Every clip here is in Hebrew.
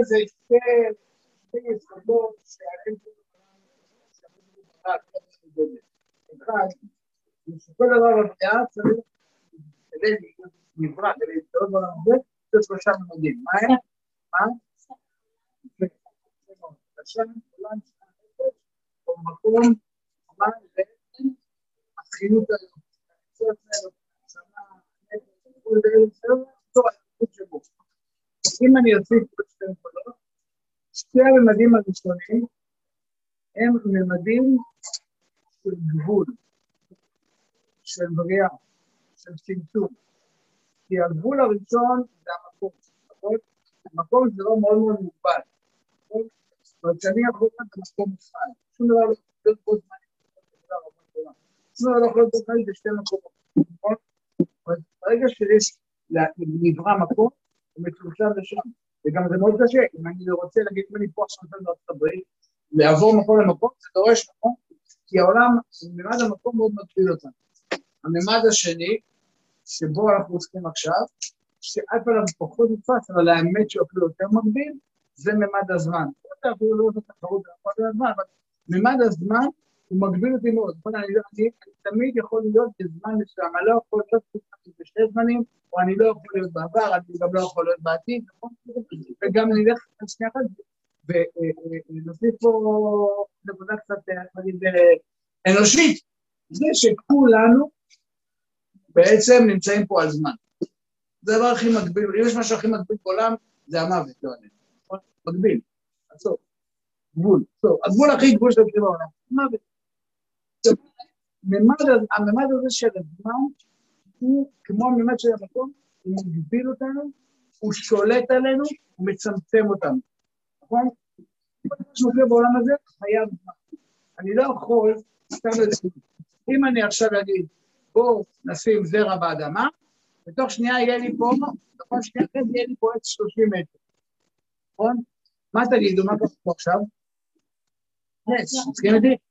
לזה שתי יסודות שעליהם אחד, שכל דבר בבריאה צריך, כדי נברא, כדי להתקרב בעולם זה שלושה ממדים. מה הם? מה? השם, עולם של הנפש, או מקום, מה זה? החיות האלוקית. אם אני אוסיף עוד שתי נקודות, שתי הממדים הראשונים הם ממדים של גבול, של בריאה, של צמצום. כי הגבול הראשון זה המקום, נכון? המקום זה לא מאוד מאוד מוגבל. נכון? זאת אומרת שאני יכול להיות במקום אחד, שום דבר לא יכול להיות בו זמן, שום דבר לא יכול להיות בו זמן בשתי מקומות, נכון? ברגע שיש נברא מקום, הוא מצומצם לשם. וגם זה מאוד קשה, אם אני רוצה להגיד, אם אני פה עכשיו בארצות הברית, לעבור מקום למקום, זה דורש מקום, כי העולם, מימד המקום מאוד מגביל אותנו. הממד השני, שבו אנחנו עוסקים עכשיו, שעל פניו פחות נתפס, אבל האמת שהוא אפילו יותר מגביל, זה ממד הזמן. לא אפילו לא זאת תחרות בממד הזמן, אבל ממד הזמן הוא מגביל אותי מאוד. אני, אני, אני תמיד יכול להיות בזמן מסוים, אני לא יכול להיות בשני זמנים, או אני לא יכול להיות בעבר, אני גם לא יכול להיות בעתיד, נכון? וגם אלך על שנייה אחת, ונוסיף פה נקודה קצת, נגיד, אנושית, זה שכולנו בעצם נמצאים פה על זמן. זה הדבר הכי מגביל, אם יש משהו הכי מגביל בעולם, זה המוות, לא אני. נכון? מגביל, עצור, גבול, טוב, הגבול הכי גבול של בעולם, מוות. הממד הזה של הזמן הוא כמו הממד של המקום, הוא מגביל אותנו, הוא שולט עלינו, הוא מצמצם אותנו, נכון? כל מה שמופיע בעולם הזה חייב זמן. אני לא יכול, סתם לזה, אם אני עכשיו אגיד, בואו נשים זרע באדמה, בתוך שנייה יהיה לי פה, בתוך שנייה אחרי זה יהיה לי פה עץ 30 מטר, נכון? מה תגידו, מה קורה פה עכשיו? נס, מסכים איתי?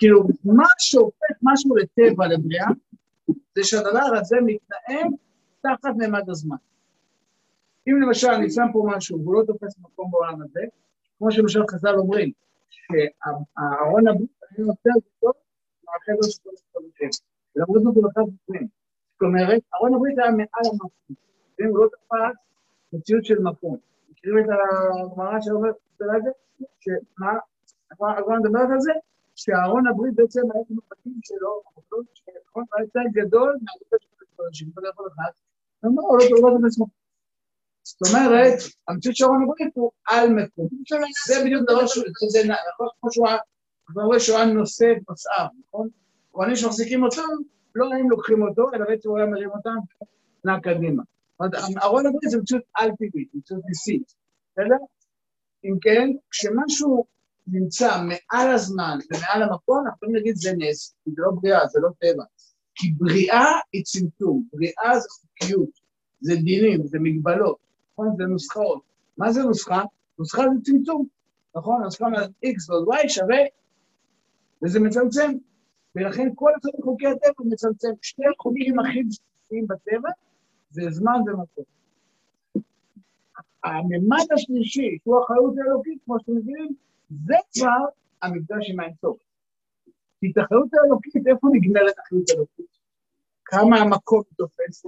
כאילו, מה שהופך משהו לטבע, לבריאה, זה שהדבר הזה מתנהל תחת מימד הזמן. אם למשל אני שם פה משהו והוא לא תופס מקום בעולם הזה, כמו שלמשל חז"ל אומרים, שהארון הברית היה יותר גדול מהחדר של כל השם. למרות זאת הוא לקח בפנים. זאת אומרת, ארון הברית היה מעל המקום, ואם הוא לא תפס מציאות של מקום. מכירים את הגמרא שאומרת את זה? שמה, הגמרא מדברת על זה? שאהרון הברית בעצם היה כמו בתים שלו, נכון? היה יותר גדול מהגופה של הקודשים, אתה לא יכול אומר, הוא לא תופס מקום. זאת אומרת, המציאות של אהרון הברית הוא על מקום. זה בדיוק דבר שהוא, זה נכון? כמו שהוא כבר רואה שהוא היה נושא את נושאיו, נכון? כהנים שמחזיקים אותו, לא הם לוקחים אותו, אלא בעצם הוא היה מרים אותם, נע קדימה. ארון הברית זה מציאות על-טבעית, מציאות ניסית, בסדר? אם כן, כשמשהו נמצא מעל הזמן ומעל המקום, אנחנו יכולים להגיד זה נס, כי זה לא בריאה, זה לא טבע. כי בריאה היא צמצום, בריאה זה חוקיות, זה דינים, זה מגבלות, נכון? זה נוסחאות. מה זה נוסחה? נוסחה זה צמצום, נכון? נוסחה x ועוד y שווה, וזה מצמצם. ולכן כל אחד מחוקי הטבע מצמצם. שני החוקים הכי בסיסיים בטבע זה זמן ומקום. הממד השלישי, שהוא החיות האלוקית, כמו שאתם מבינים, זה כבר המפגש עם האינסוף. כי את החיות האלוקית, איפה נגמרת החיות האלוקית? כמה המקום תופס,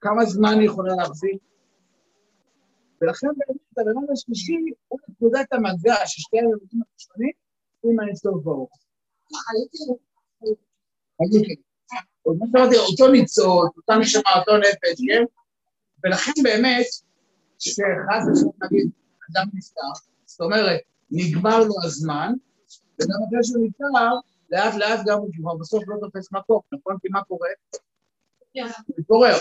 כמה זמן היא יכולה להחזיק. ולכן באמת הרעיון השלישי הוא נקודת המגע של שתי הילדים הראשונים עם האינסוף ברוך. אותו ניצוץ, אותה נשמה, אותו נפש, כן? ולכן באמת, שחס ושלום נגיד, אדם נפטר, זאת אומרת, נגמר לו הזמן, וגם אחרי שהוא נפטר, לאט לאט גם הוא כבר בסוף לא תופס מקום, נכון? כי מה קורה? הוא מתפורר,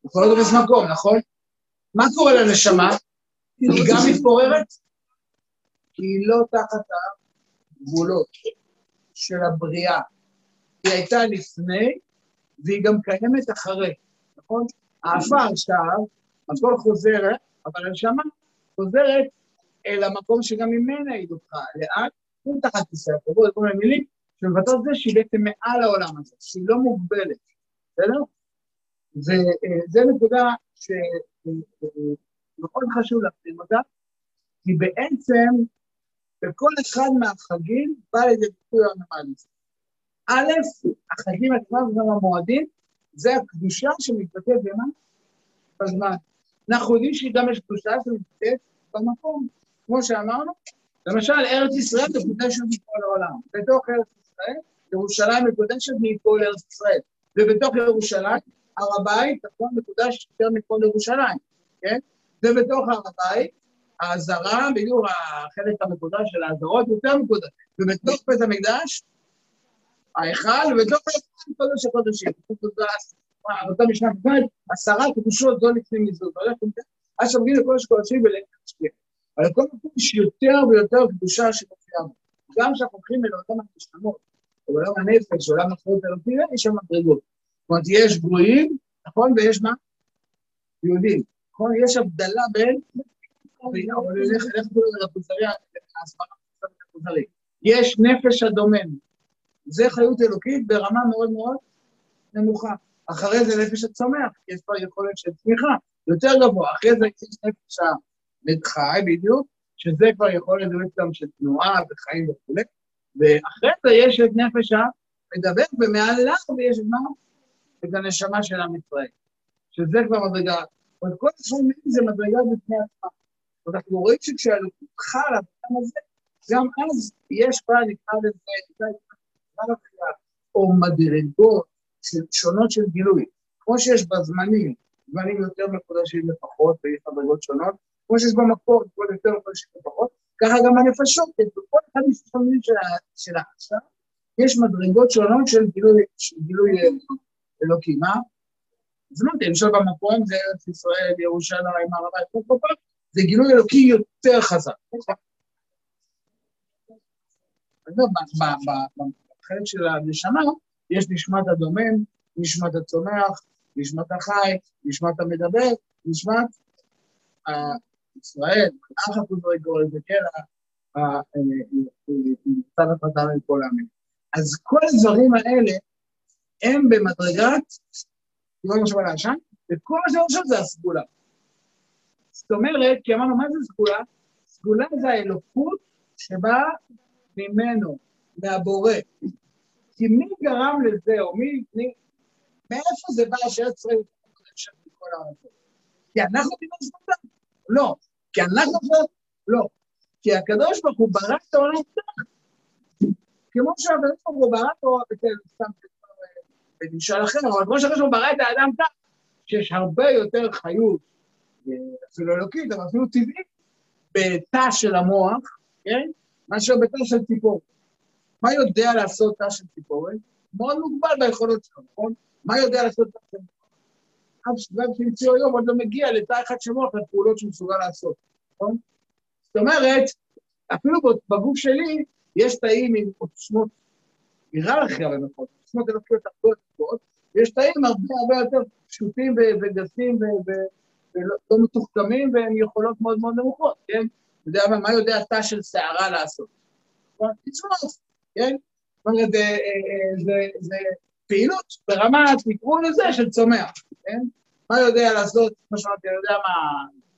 הוא כבר לא תופס מקום, נכון? מה קורה לנשמה? היא גם מתפוררת, כי היא לא תחת הגבולות של הבריאה. היא הייתה לפני, והיא גם קיימת אחרי, נכון? העפר שם, הכל חוזר, אבל הנשמה חוזרת אל המקום שגם ממנה היא דוחה, לאט, הוא תחת כיסא הכבוד, כל מיני מילים, שמבטאות זה שהיא בעצם מעל העולם הזה, שהיא לא מוגבלת, בסדר? וזו נקודה שמאוד חשוב להפנים אותה, כי בעצם בכל אחד מהחגים בא לידי ביטוי האנומליס. א', החגים עצמם וגם המועדים, זה הקדושה שמתבטאת במה? בזמן. אנחנו יודעים שגם יש קדושה שמתבטאת במקום, כמו שאמרנו. למשל, ארץ ישראל מקודשת מכל העולם. בתוך ארץ ישראל, ירושלים מקודשת מכל ארץ ישראל. ובתוך ירושלים, הר הבית, נכון, מקודש יותר מכל ירושלים, כן? ובתוך הר הבית, האזהרה, בדיוק החלק המקודש של האזהרות יותר מקודש. ובתוך בית המקדש, ההיכל, ובתוך ההיכל קודש הקודשים. אותה משנה עשרה קדושות זו לפני מזוז. אז שומעים לקודש הקודשים ולקודש אבל לכל מקום יש יותר ויותר קדושה שמופיעה בו. גם כשאנחנו הולכים אל אותם המשתמות, או בעולם הנפש, או עולם החיות אלוקים, יש שם מדרגות. זאת אומרת, יש גויים, נכון? ויש מה? יהודים. נכון? יש הבדלה בין... יש נפש הדומם. זה חיות אלוקית ברמה מאוד מאוד נמוכה. אחרי זה נפש הצומח, יש כבר יכולת של צמיחה, יותר גבוה. אחרי זה יש נפש חי בדיוק, שזה כבר יכול להיות גם של תנועה וחיים וכולי. ואחרי זה יש את נפש המדבר, ומעליו את מה? את הנשמה של עם ישראל. שזה כבר מדרגה. אבל כל הזמן זה מדרגה בפני עצמה. אנחנו רואים שכשהלוקות חלה בעם הזה, גם אז יש בה, נקרא לזה, או מדרגות שונות של גילוי. כמו שיש בזמנים, זמנים יותר מקודשים לפחות, ויש מדרגות שונות, כמו שיש במקור, כל יותר מקודשים לפחות, ככה גם הנפשות, בכל אחד מהספרים של העכשיו, יש מדרגות שונות של גילוי, אלוקי. מה? אז אמרתי, למשל במקום זה ארץ ישראל, ירושלים, הר הבית, זה גילוי אלוקי יותר חזק. בחלק של הנשמה יש נשמת הדומם, נשמת הצומח, נשמת החי, נשמת המדבר, נשמת ישראל, אח הקודרי גורל וכן, צד הפרטה לכל העמים. אז כל הדברים האלה הם במדרגת, לא משהו על העשן, וכל מה שאני חושב זה הסגולה. זאת אומרת, כי אמרנו, מה זה סגולה? סגולה זה האלוקות שבאה ממנו, מהבורא. כי מי גרם לזה, או מי, מי מאיפה זה בא שארץ ישראל מכל הארצות? כי אנחנו דיברנו סגולה? לא. כי אנחנו כבר, לא. כי הקדוש ברוך הוא ברא את העולם. כמו שהקדוש ברוך הוא ברא אותו, סתם במשל אחר, אבל כמו שהקדוש ברוך הוא ברא את האדם כך, שיש הרבה יותר חיות, אפילו אלוקית, אבל אפילו טבעית, בתא של המוח, כן? מאשר בתא של ציפור. מה יודע לעשות תא של ציפורת? מאוד מוגבל ביכולות שלו, נכון? מה יודע לעשות תא של אף גם שהמציאו היום עוד לא מגיע לתא אחד של מוח לפעולות שהוא מסוגל לעשות, נכון? זאת אומרת, אפילו בגוף שלי יש תאים עם עוצמות היררכיה במקום, עוצמות אלוקיות הרבה יותר גבוהות, ויש תאים הרבה הרבה יותר פשוטים וגסים ולא לא מתוחכמים והם יכולות מאוד מאוד נמוכות, כן? אתה יודע מה יודע תא של שערה לעשות? נכון? תצמות, כן? זאת אומרת, אה, אה, זה פעילות ברמת, תקראו לזה, של צומח, כן? מה יודע לעשות, כמו שאמרתי, אני יודע מה,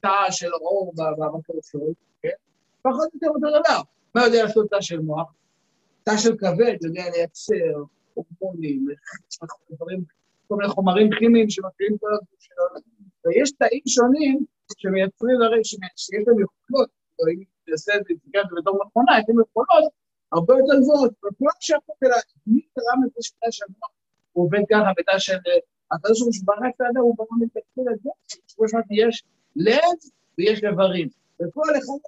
תא של אור בקרסול, כן? פחות או יותר אותו דבר. מה יודע לעשות תא של מוח? תא של כבד יודע לייצר הורמונים, דברים, כל מיני חומרים כימיים שמפעילים כל הגוף שלו. ויש תאים שונים שמייצרים הרי שיש להם יכולות, או אם תעשה את זה, בתור מכונה, יש להם יכולות הרבה יותר גבוהות. וכל שהכל אלא, מי תרם את זה של של מוח? הוא עובד ככה בתא של... הקדוש ברוך הוא ברא את האדם, הוא ברא מתקציב את זה, כמו שאמרתי, יש לב ויש איברים. וכל אחד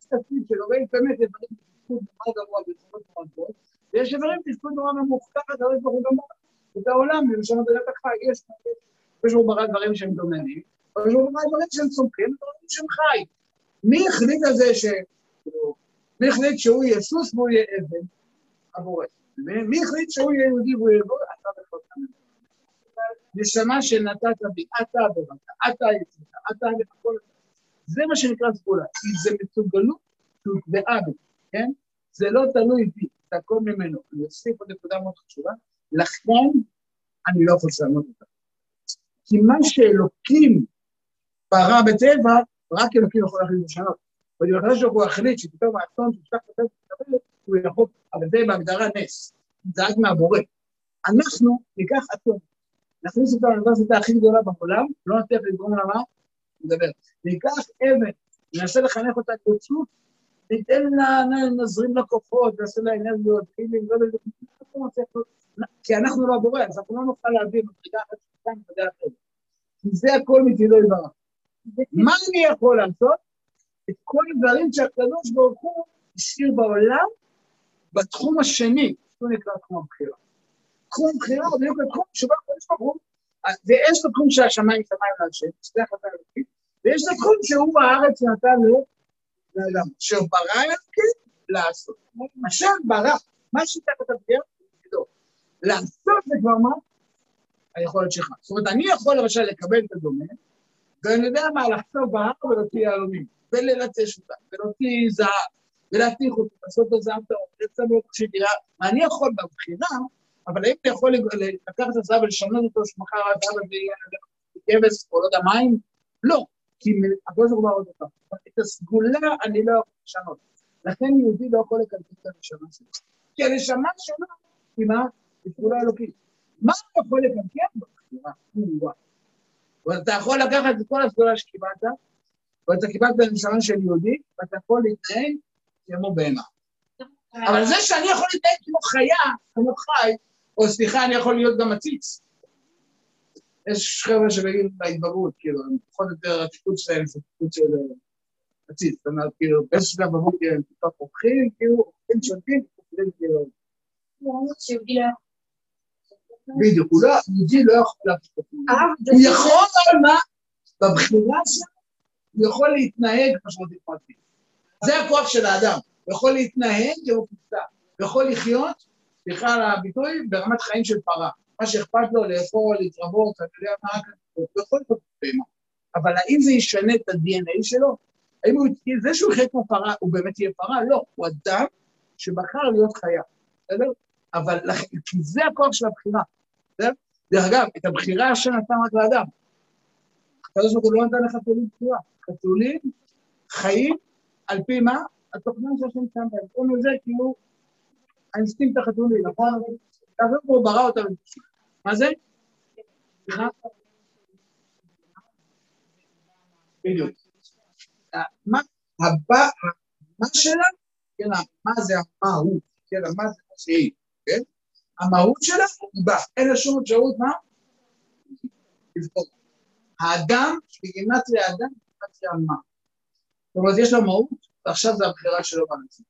תפקיד שלו, ויש באמת איברים בתפקוד נורא גבוה נורא גבוה, ויש איברים בתפקוד נורא נמוך, ככה הקדוש ברוך הוא גם את העולם, למשל מדרגת החי, יש, יש הוא ברא דברים שהם דוממים, אבל הוא ברא דברים שהם צומחים, דברים שהם חי. מי החליט על זה ש... מי החליט שהוא יהיה סוס והוא יהיה אבן? הבורא. מי החליט שהוא יהיה יהודי והוא יהיה בורא? אתה בכלל. נשמה שנתת בי, אתה ברמת, אתה יצאת, אתה הכל. זה מה שנקרא סגולה, כי זה מסוגלות שהוטבעה בי, כן? זה לא תלוי בי, זה הכל ממנו. אני אוסיף עוד נקודה מאוד חשובה, לכן אני לא יכול לשנות אותה. כי מה שאלוקים ברא בטבע, רק אלוקים יכול להחליט לשנות. אבל אם הקדוש ברוך הוא החליט שפתאום האסון שיפתח את הטבע, הוא יכול, אבל זה בהגדרה נס, זה רק מהבורא. אנחנו ניקח אטום, נכניס אותו לאוניברסיטה הכי גדולה בעולם, לא נצליח לגרום לה מה? נדבר. ניקח אבן, ננסה לחנך אותה כרצות, ניתן לה, נזרים לה כוחות, נעשה לה אנרגיות, פילים, לא יודע, כי אנחנו לא הבורא, אז אנחנו לא נוכל להביא מדרגה אחת שתיים מדרגה אחרת. כי זה הכל מטבעו יתברך. מה אני יכול לעשות? את כל הדברים שהקדוש ברוך הוא השאיר בעולם בתחום השני, שהוא נקרא תחום הבחירה. תחום הבחירה הוא בדיוק התחום שבו הקדוש ברוך הוא, ויש את התחום של השמיים שמיים להשם, שתי החלטה אלוקית, ויש את התחום שהוא הארץ שנתן לאדם, אשר ברא אלוקית לעשות. אשר ברא, מה שתחת הבחירה? לעשות זה כבר מה? היכולת שלך. זאת אומרת, אני יכול למשל לקבל את הדומה, ואני יודע מה, לחצוב בהר ולהוציא יהלומים, וללטש אותה, ולהוציא זהב, ולהתיך אותה, לעשות את הזהב טהור, לצמות שדירה, ואני יכול בבחירה, אבל האם אתה יכול לקחת את הזהב ולשנות אותו, שמחר הזהב הזה יהיה כבש או לא יודע מים? לא, כי הקדוש ברוך הוא עוד אותה. את הסגולה אני לא יכול לשנות. לכן יהודי לא יכול לקלקל את הנשמה שלו. כי הנשמה שלו היא מה? היא סגולה אלוקית. מה אתה יכול לקלקל? בבחירה ברורה. ואתה יכול לקחת את כל הסגולה שקיבלת, ואתה קיבלת בנשמה של יהודי, ואתה יכול להתנהג כמו בהמה. אבל זה שאני יכול להתנהג כמו חיה, כמו חי, או סליחה, אני יכול להיות גם עציץ. יש חבר'ה שבגיל בהתבגרות, כאילו, פחות או יותר התפקוד שלהם זה תפקוד של עציץ. זאת אומרת, כאילו, באיזשהו שלב בבוקר הם טיפה פורחים, כאילו, אוכלים שותים, אוכלים כאילו... בדיוק, הוא לא, יהודי לא יכול להפסיק הוא יכול, אבל מה? בבחירה שלו, הוא יכול להתנהג כמו שאמרתי פרטי. זה הכוח של האדם. הוא יכול להתנהג כמו קופסה. הוא יכול לחיות, סליחה על הביטוי, ברמת חיים של פרה. מה שאכפת לו, לאכול, להתרבות, אני יודע מה, הוא יכול להיות בהמה. אבל האם זה ישנה את ה-DNA שלו? האם הוא, זה שהוא יחיה כמו פרה, הוא באמת יהיה פרה? לא, הוא אדם שבחר להיות חיה, בסדר? אבל כי זה הכוח של הבחירה. דרך אגב, את הבחירה השם נתן רק לאדם. הקדוש ברוך הוא לא נתן לחתולים בחירה. חתולים חיים על פי מה? התוכנה שהשם שם בהם. קוראים לזה כאילו האינסטינקט החתולי, נכון? ברוך הוא ברא אותם. מה זה? סליחה? בדיוק. מה הבא, מה שלה, כן, מה זה המהות, כן, מה זה מה שהיא, כן? המהות שלה היא באה, אין לה שום אפשרות, מה? לבחור. האדם, בגימטריה האדם, בגימטריה מה. זאת אומרת, יש לו מהות, ועכשיו זה הבחירה שלו בנצח.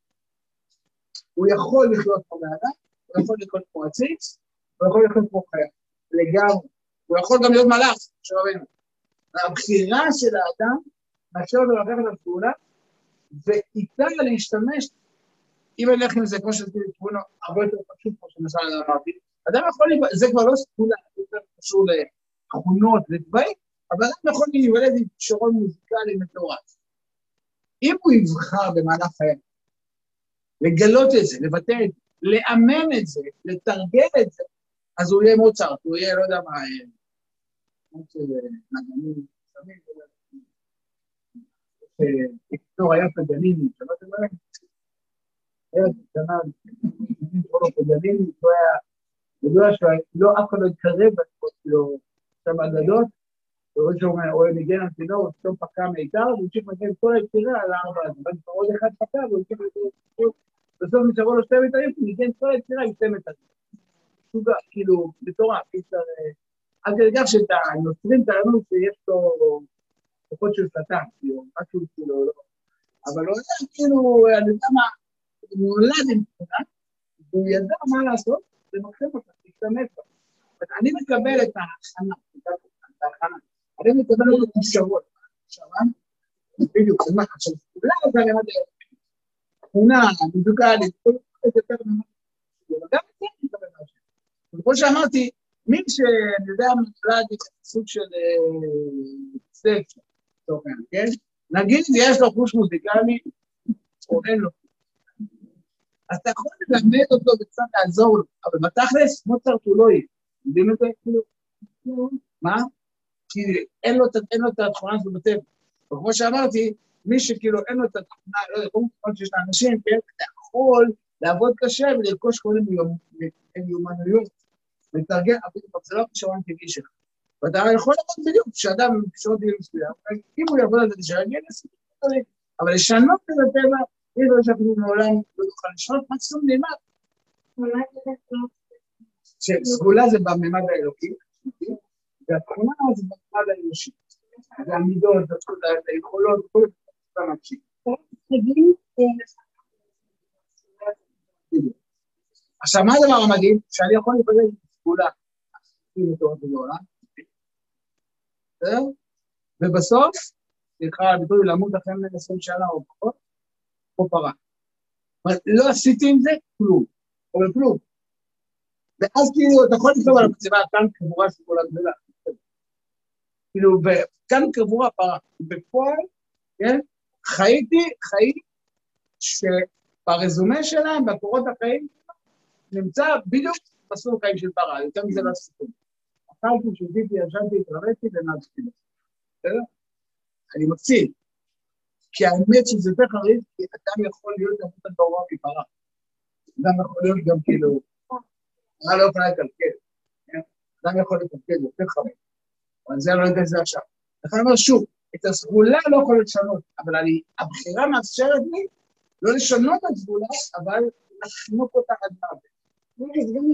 הוא יכול לחיות כמו באדם, הוא יכול לחיות כמו עציץ, הוא יכול לחיות כמו חיה, לגמרי. הוא יכול גם להיות מלאך, שרבנו. הבחירה של האדם מאפשר לו לקחת את הפעולה, ואיתה להשתמש אם אני אלך עם זה, כמו שרציתי תמונה הרבה יותר פשוט, כמו שלמשל אמרתי, אדם יכול, זה כבר לא סגולה, זה יותר קשור לתכונות ודברים, אבל אדם יכול להיוולד עם שרון מוזיקלי מטורף. אם הוא יבחר במהלך חייו, לגלות את זה, לבטא את זה, לאמן את זה, לתרגל את זה, אז הוא יהיה מוצרט, הוא יהיה, לא יודע מה, נגנים, סמים, ויקטור היה פגניני, שמעתם עליהם? ארץ קטנה, לא היה, ידוע שלא, אף אחד לא התקרב בתקופות שלו, שם אגדות, ורואה שהוא ניגן על צינור, פתאום פקע מיתר, והוא המשיך לנגן כל היצירה על הארבע כבר עוד אחד פקע, והוא המשיך לנגן, בסוף נשארו לו שתי מיתרים, הוא ניגן כל היצירה עם שתי מיתרים. כאילו, מטורף, אי אפשר... עד כדי כך שאת הנוצרים טענו שיש לו כוחות של שטן, כאילו, משהו כאילו, לא... אבל הוא יודע, כאילו, אני יודע מה, הוא נולד עם תמונה, והוא ידע מה לעשות, ומחשב אותה, להשתמש בה. אני מקבל את ההכנה, את ההכנה. אני מקבל את הכישרון. בדיוק, אז מה, עכשיו, אולי אתה למד תמונה, מוזיקלית, כל כך יותר ממה אבל גם את זה אני מקבל מהשם. וכמו שאמרתי, מי שאני יודע, נולד סוג של ספר, כן? נגיד יש לו חוש מוזיקלי, או אין לו. אז אתה יכול ללמד אותו וקצת לעזור לו, אבל בתכלס, מוצרט הוא לא יהיה. יודעים את זה? כאילו, מה? כי אין לו את התכונה הזו בטבע. וכמו שאמרתי, מי שכאילו אין לו את התכונה, לא קודם כל שיש לאנשים, כן, אתה יכול לעבוד קשה ולרכוש כל מיני מיומנויות, ולתרגל, אבל זה לא כישרון טבעי שלך. ואתה יכול לעבוד בדיוק, כשאדם עם כישרון טבעי מסוים, אם הוא יעבוד על זה שיגיע לסיפור, אבל לשנות את הטבע, אי אפשר שאנחנו מעולם לא נוכל לשנות, מקסימום נלמד. שסגולה זה בממד האלוקי, והתכונה זה בממד האנושי. זה המידות, היכולות, כל זה המקשיב. עכשיו, מה הדבר המדהים? שאני יכול להיפגש עם סגולה, בסדר? ובסוף, סליחה על הביטוי, למות אחרי 20 שנה או פחות, או פרה. לא עשיתי עם זה כלום, אבל כלום. ואז כאילו, אתה יכול לכתוב על הקציבה, כאן קבורה של כל הגדולה. כאילו, וכאן קבורה פרה. בפועל, כן, חייתי, חיים שברזומה שלהם, בקורות החיים, נמצא בדיוק מסלול חיים של פרה, יותר מזה לא סיפור. אכלתי, שתיתי, ישנתי, התרביתי ונעזתי. בסדר? אני מפסיד. כי האמת שזה יותר חריף, כי אדם יכול להיות גם יותר גרוע מפרה. אדם יכול להיות גם כאילו, פרה לא יכולה לקלקל. כן? אדם יכול לקלקל יותר חריף. אבל זה לא יודע את זה עכשיו. לכן אני אומר שוב, את הסגולה לא יכול לשנות, אבל אני, הבחירה מאפשרת לי לא לשנות את הסגולה, אבל לחנוק אותה עד מוות.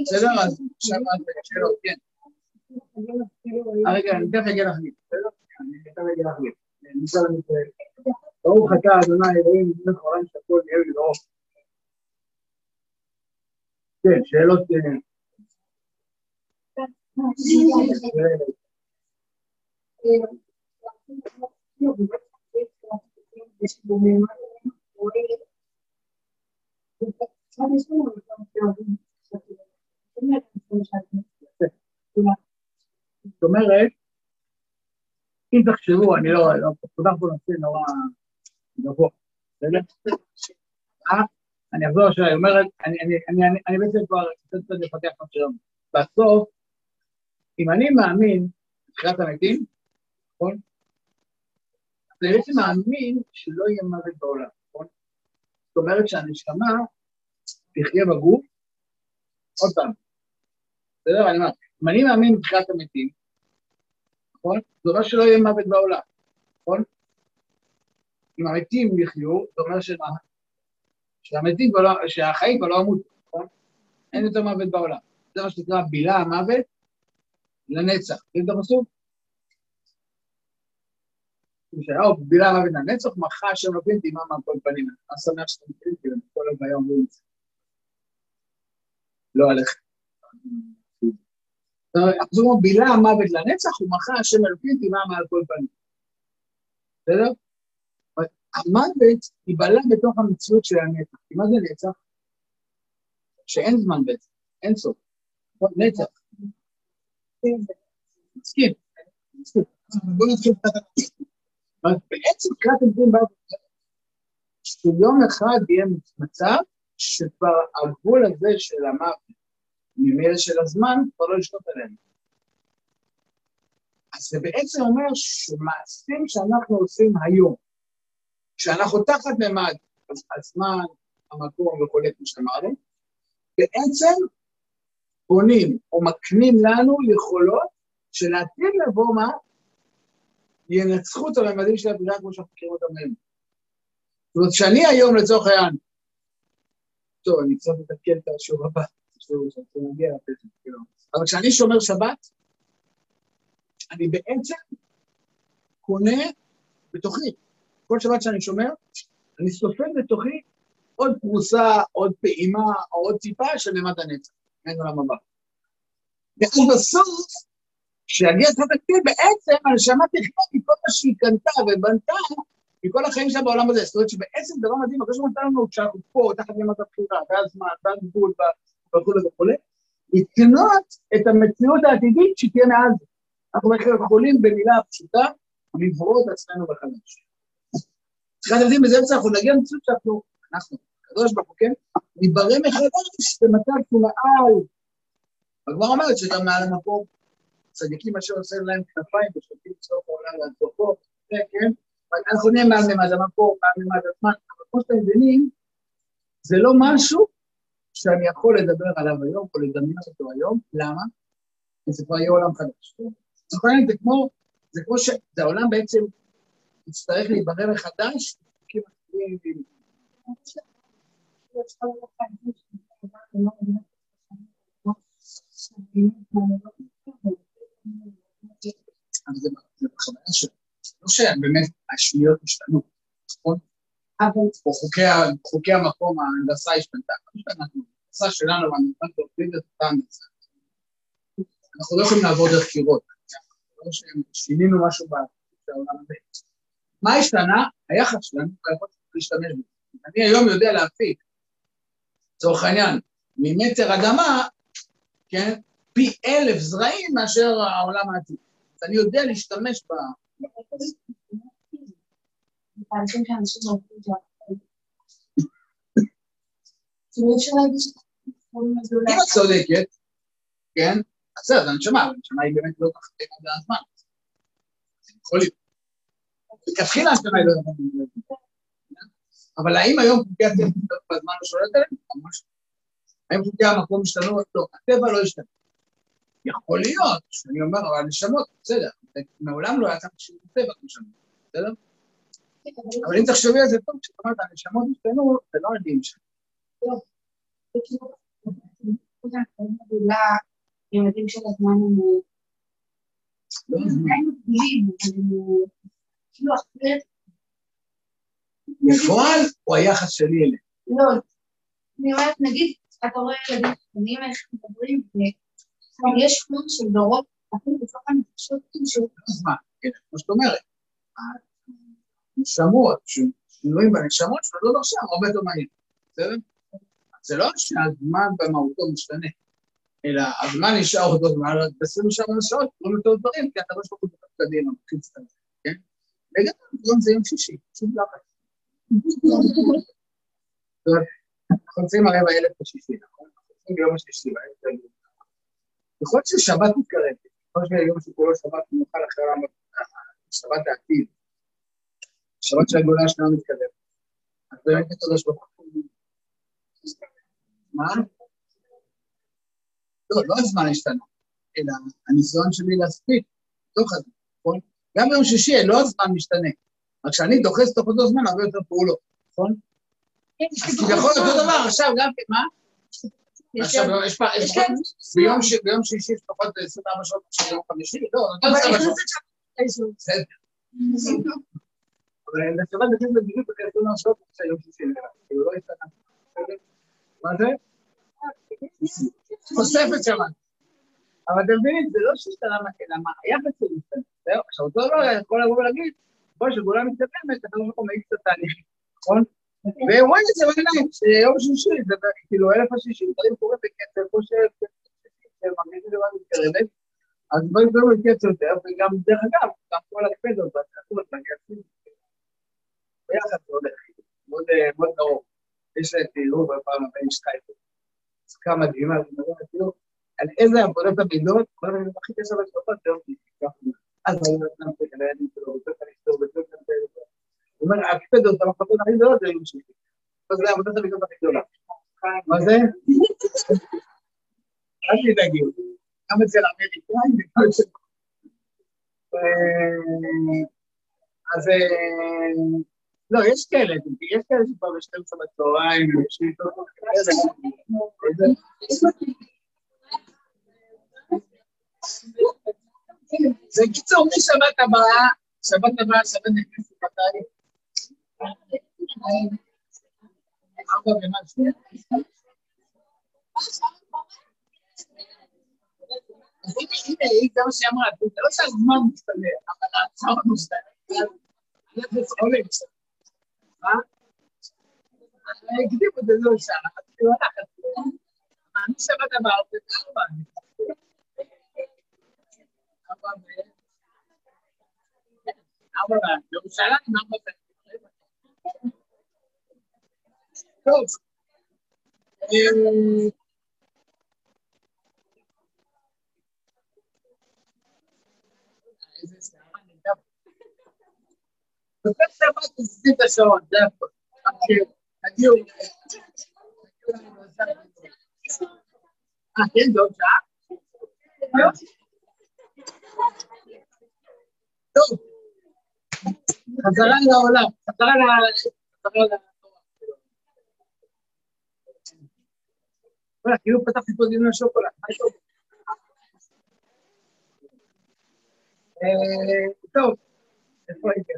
בסדר? אז עכשיו שאלות, כן. רגע, אני תכף אגיע לך בסדר? אני תכף אגיע לך נמצא לנו ברוך אתה, אדוני אלוהים, מלך העולם שהכל נהיה לדרוך. כן, שאלות... זאת אומרת, אם תחשבו, אני לא, לא, פותח פה נושא נורא גבוה, בסדר? אה? אני אחזור לשאלה, היא אומרת, אני בעצם כבר קצת לפתח את השאלה. בסוף, אם אני מאמין בתחילת המתים, נכון? אני בעצם מאמין שלא יהיה מוות בעולם, נכון? זאת אומרת שהנשמה תחיה בגוף, עוד פעם, בסדר? אני אומר, אם אני מאמין בתחילת המתים, נכון? זה אומר שלא יהיה מוות בעולם, נכון? אם המתים יחיו, זה אומר שמה? שהמתים לא, שהחיים לא אמות, נכון? אין יותר מוות בעולם. זה מה שנקרא בילה המוות לנצח. תראי את הפסוק? ישעיהו בילה המוות לנצח, מחה השם לא פינתי מה כל פנים. אני שמח שאתם מכירים, כי כל הבעיה אומרים את זה. לא עליכם. אז הוא בילה המוות לנצח, ומחה השם אלוקים תימא מעל כל פנים. בסדר? המוות ייבלע בתוך המציאות של הנצח. כי מה זה נצח? שאין זמן בעצם, אין סוף. נצח. מסכים. בואו נתחיל את בעצם קראת עמדים שיום אחד יהיה מצב שכבר הגבול הזה של המוות ממילא של הזמן, כבר לא לשתות עליהם. אז זה בעצם אומר שמעשים שאנחנו עושים היום, שאנחנו תחת ממד הזמן, המקום וכולי, כמו שאמרנו, בעצם בונים או מקנים לנו יכולות שלעתיד לבוא מה? ינצחו את הממדים של הבריאה כמו שאנחנו מכירים אותם היום. זאת אומרת, שאני היום לצורך העניין, טוב, אני קצת מתקן את השיעור הבא. כאילו. אבל כשאני שומר שבת, אני בעצם קונה בתוכי. כל שבת שאני שומר, אני סופר בתוכי עוד פרוסה, עוד פעימה, או עוד טיפה של נמת הנצח, אין עולם הבא. ואז בסוף, כשיגיע את התקציב, בעצם הנשמה תחיה מכל מה שהיא קנתה ובנתה מכל החיים שלה בעולם הזה. זאת אומרת שבעצם דבר מדהים, אחרי שהוא נתן לנו כשאנחנו פה, תחת נמת הבחירה, והזמן, והגבול, וכולי וכולי, לקנות את המציאות העתידית שתהיה זה. אנחנו יכולים במילה פשוטה לברוא את עצמנו בחדש. אחד הדברים בזה בעצם אנחנו נגיע למציאות שאנחנו, אנחנו, הקדוש ברוך הוא, כן, ניברא מחדש במצב שהוא מעל. הגמרא אומרת שגם מעל המקום, צדיקים אשר עושה להם כנפיים ושותים בסוף העולם ועד סופו, כן, אנחנו נהיה מעל ממד המקום, מעל ממד הזמן, אבל כמו שאתם מבינים, זה לא משהו שאני יכול לדבר עליו היום או לדמיין אותו היום, למה? כי זה כבר יהיה עולם חדש. זה כמו, זה כמו שזה העולם בעצם יצטרך להיברר מחדש, אבל זה בכוונה שלו. לא שבאמת השניות השתנו, נכון? אבל פה חוקי המקום, ההנדסה השתנתה. ההנדסה שלנו, והמבחן תוכנית את אותה הנדסה. אנחנו לא יכולים לעבור דרך קירות. לא שינינו משהו בעולם הזה. מה השתנה? היחס שלנו, היכול להשתמש בזה. אני היום יודע להפיק, לצורך העניין, ממטר אדמה, כן, פי אלף זרעים מאשר העולם העתיד. אז אני יודע להשתמש ב... אם את צודקת, כן, בסדר, זה הנשמה, הנשמה היא באמת לא תחת הזמן. יכול להיות. לכתחילה הנשמה היא לא תחת אבל האם היום חוקי הטבע בזמן לא שולט עליהם? ממש לא. האם חוקי המקום השתנו? לא, הטבע לא השתנה. יכול להיות שאני אומר, אבל נשמות, בסדר, מעולם לא צריך שירות טבע שאמרתי, בסדר? אבל אם תחשבי על זה טוב, כשאת אומרת, הנשמות השתנו, זה לא הדין שלנו. ילדים של הזמן הם... לא בפועל או היחס שלי אליהם? לא, אני אומרת, נגיד, אתה רואה ילדים קטנים, איך מדברים, ויש חום של דורות, אפילו בתוך הנפשות. אז מה, כן, כמו שאת אומרת, הנשמות, שינויים בנשמות שלו לא עכשיו, הרבה יותר מהיר, בסדר? זה לא שהזמן במהותו משתנה, אלא הזמן נשאר אותו זמן, ב-27 שעות קוראים יותר דברים, כי אתה לא שולח אותו קדימה, מקפיץ את זה, כן? בגלל זה יום שישי, פשוט לחץ. אנחנו נמצאים הרי באלף השישי, נכון? אנחנו נמצאים ביום השישי, יכול להיות ששבת מתקרבת, יכול להיות שיום שכולו שבת נוכל אחרי שבת העתיד, שבת של הגאולה שלנו מתקרבת. אז באמת הקדוש ברוך הוא. מה? לא, לא הזמן השתנה, אלא הניסיון שלי להספיק, בתוך הזמן, נכון? גם ביום שישי לא הזמן משתנה, רק שאני דוחס תוך אותו זמן הרבה יותר פעולות, נכון? כן, אז כביכול אותו דבר, עכשיו גם כן, מה? עכשיו, יש פה, ביום שישי יש פחות 24 שעות של יום חמישי? לא, נותן 24 שעות. אבל לשבת נכנס בדיוק אחרי 24 שעות של יום שישי, כאילו לא השתנה. מה זה? תוספת שבת. אבל אתם מבינים, זה לא שהשתנה, אלא מה, היחס שלי השתנה. עכשיו, אותו דבר יכול לבוא ולהגיד, ככל שגאולה מתקדמת, הקדוש ברוך הוא מאיץ את התהליכים, נכון? ורואים את זה בעיניים, שיום שישי, זה כאילו אלף השישי, דברים קורים בקצב, כמו שמרגישים מתקרבת, אז דברים קורים בקצב יותר, וגם, דרך אגב, גם כל הקפדות והצעקות והגעצים, ביחד זה הולך, מאוד קרוב. יש תראו בפעם הבאה יש חייפה. עסקה מדהימה, אני כאילו, על איזה עבודת המידות, כל מיני הכי קשר לשפות, זה שישי, אז אני נותן את הילדים שלו, וצריך לאשתו, וצריך את הוא אומר, הקפדות, המחלקות הכי גדולות זה יום שישי. אז זה עבודת המידות הכי גדולה. מה זה? אל תדאגי, גם אצל האמריקאים, אז לא, יש כאלה, יש כאלה שפה ב-12 בצהריים, זה קיצור, משבת הבאה, שבת הבאה, שבת נכנסת מתי? ארבע ומשהו. אז הנה, זה מה שהיא אמרה, זה לא שהזמן משתנה, אבל ההצעה משתנה. מה? הקדימו את זה לא שם, כאילו הלכת. אני שבת הבאה, זה ארבע. ארבע בירושלים, ארבע טוב. בסוף שבת תשים את השעון, זה הכול. תגיעו. אה, כן, זה עוד שעה? טוב, חזרה לעולם, חזרה לתורה. וואלה, כאילו פתחתי פה דיון על שוקולד, מה טוב. טוב, איפה הייתי?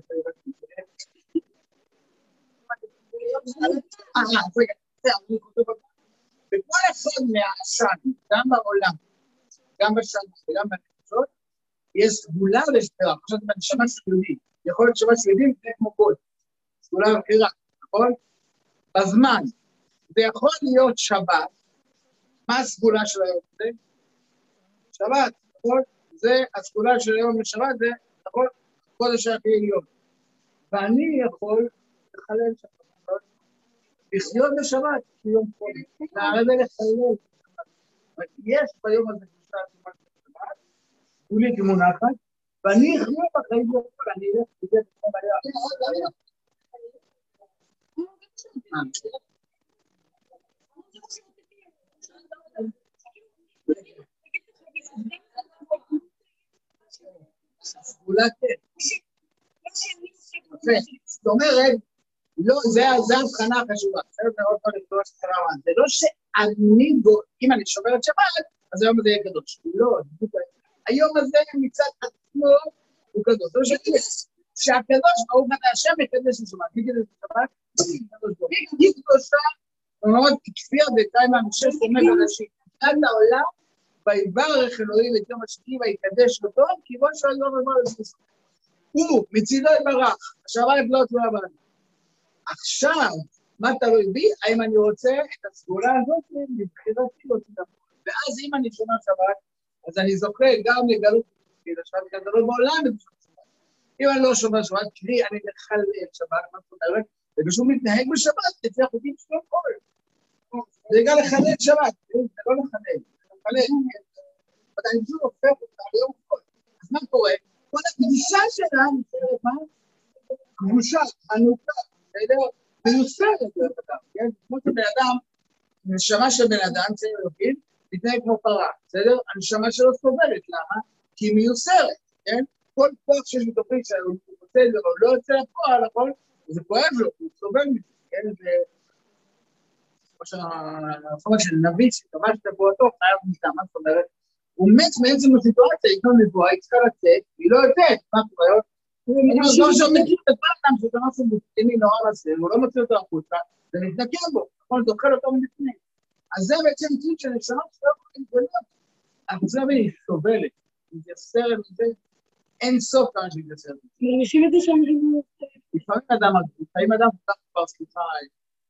וכל אחד מהעשן, גם בעולם, גם בשנה וגם בנפשות, יש סגולה ושבירה. עכשיו זה בנשמה של יהודי. יכול להיות שמה יהודים זה כמו קוד. סגולה ובחירה, נכון? בזמן. זה יכול להיות שבת. מה הסגולה של היום הזה? שבת, נכון? זה הסגולה של היום בשבת, זה, נכון? קודש הכי עליון. ואני יכול לחלל שבת. לחיות בשבת כיום קודש. לרדת לחלל. יש ביום הזה קדושה עצומה של שבת, כולי כמונחת, ואני אחיה בחיים שלו, אני אלך וזה בכל. סגולה כן. זאת אומרת, לא, זה ההבחנה החשובה. בסדר, עוד פעם לקרוא שכרה זה לא שאני, אם אני שומר את שבת, אז היום הזה יהיה קדוש. לא, היום הזה מצד עצמו הוא קדוש. זה שהקדוש ברוך הוא השם מקדש את שבת. מי קדש את שבת? היא קדושה, מאוד כפיה דקיימה משש ימי קדשים. עד לעולם, ויברך אלוהים את יום השני ויקדש אותו, כי בוא שואל לא אומר לזה. הוא מצידו יברך, השמיים לא תלויה בנו. עכשיו, מה תלוי בי? האם אני רוצה את הסגולה הזאת מבחינתי לא תדבר. ואז אם אני שומע שבת, אז אני זוכה גם לגלות את השבת, זה לא בעולם שבת. אם אני לא שומע שבת, קרי אני מחלל שבת, מה זאת אומרת? ובשום מתנהג בשבת, אצל החוקים שלו כל. זה גם לחלל שבת, זה לא לחלל, זה לחלל. אבל אני פשוט הופך אותה ליום כל. אז מה קורה? כל הקדושה שלה נשארת מה? קדושה, ענוקה, בסדר? מיוסרת, דרך אגב, כן? כמו שבן אדם, נשמה של בן אדם, צעיר אלוקים, מתנהג כמו פרה, בסדר? הנשמה שלו סובלת, למה? כי היא מיוסרת, כן? כל כוח שיש בתוכי שהוא רוצה זה, אבל לא יוצא לפועל, נכון? זה כואב לו, הוא סובל מזה, כן? זה... כמו שהרפורמה של נביא, שכבש את נבואתו, חייב מטעם, מה זאת אומרת? הוא מת מעצם הסיטואציה, יש לו נבואה, היא צריכה לצאת, והיא לא יוצאת, מה קורה? הוא לא מכיר את האדם שזה משהו מוסלמי נורא לזה, הוא לא מוציא אותו החוצה, זה מתנקם בו, נכון? זוכר אותו מבפנים. אז זה בעצם ציון של נשמה שלא יכולים להתגלות. אבל זה היא סובלת, היא מתייסרת מזה, אין סוף כמה שהיא מתייסרת. מרגישים את זה שם לפעמים אדם, לפעמים אדם פתח כבר, סליחה,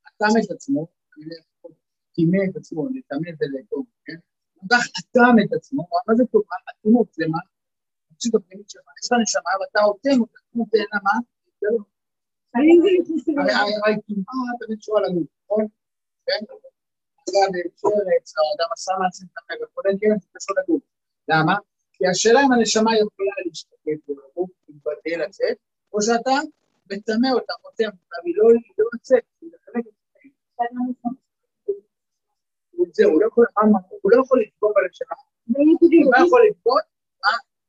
אטם את עצמו, טימא את עצמו, לטמא זה לטוב, כן? הוא כך אטם את עצמו, מה זה טוב? אטימות זה מה? המציאות הפנימית שלך, יש לך נשמה ואתה אותה, כמו תאנה מה? הרי טומאה תמיד קשורה לגוף, נכון? כן? אדם שרץ, האדם עשה מעשים וכו', כן, זה קשור לגוף. למה? כי השאלה אם הנשמה יכולה להשתקף בגוף, להתבטא לצאת, או שאתה מטמא אותה, חותם אותה, והיא לא יוצאת, היא מחלקת את זהו, הוא לא יכול לפגוע בנשמה, הוא לא יכול לפגוע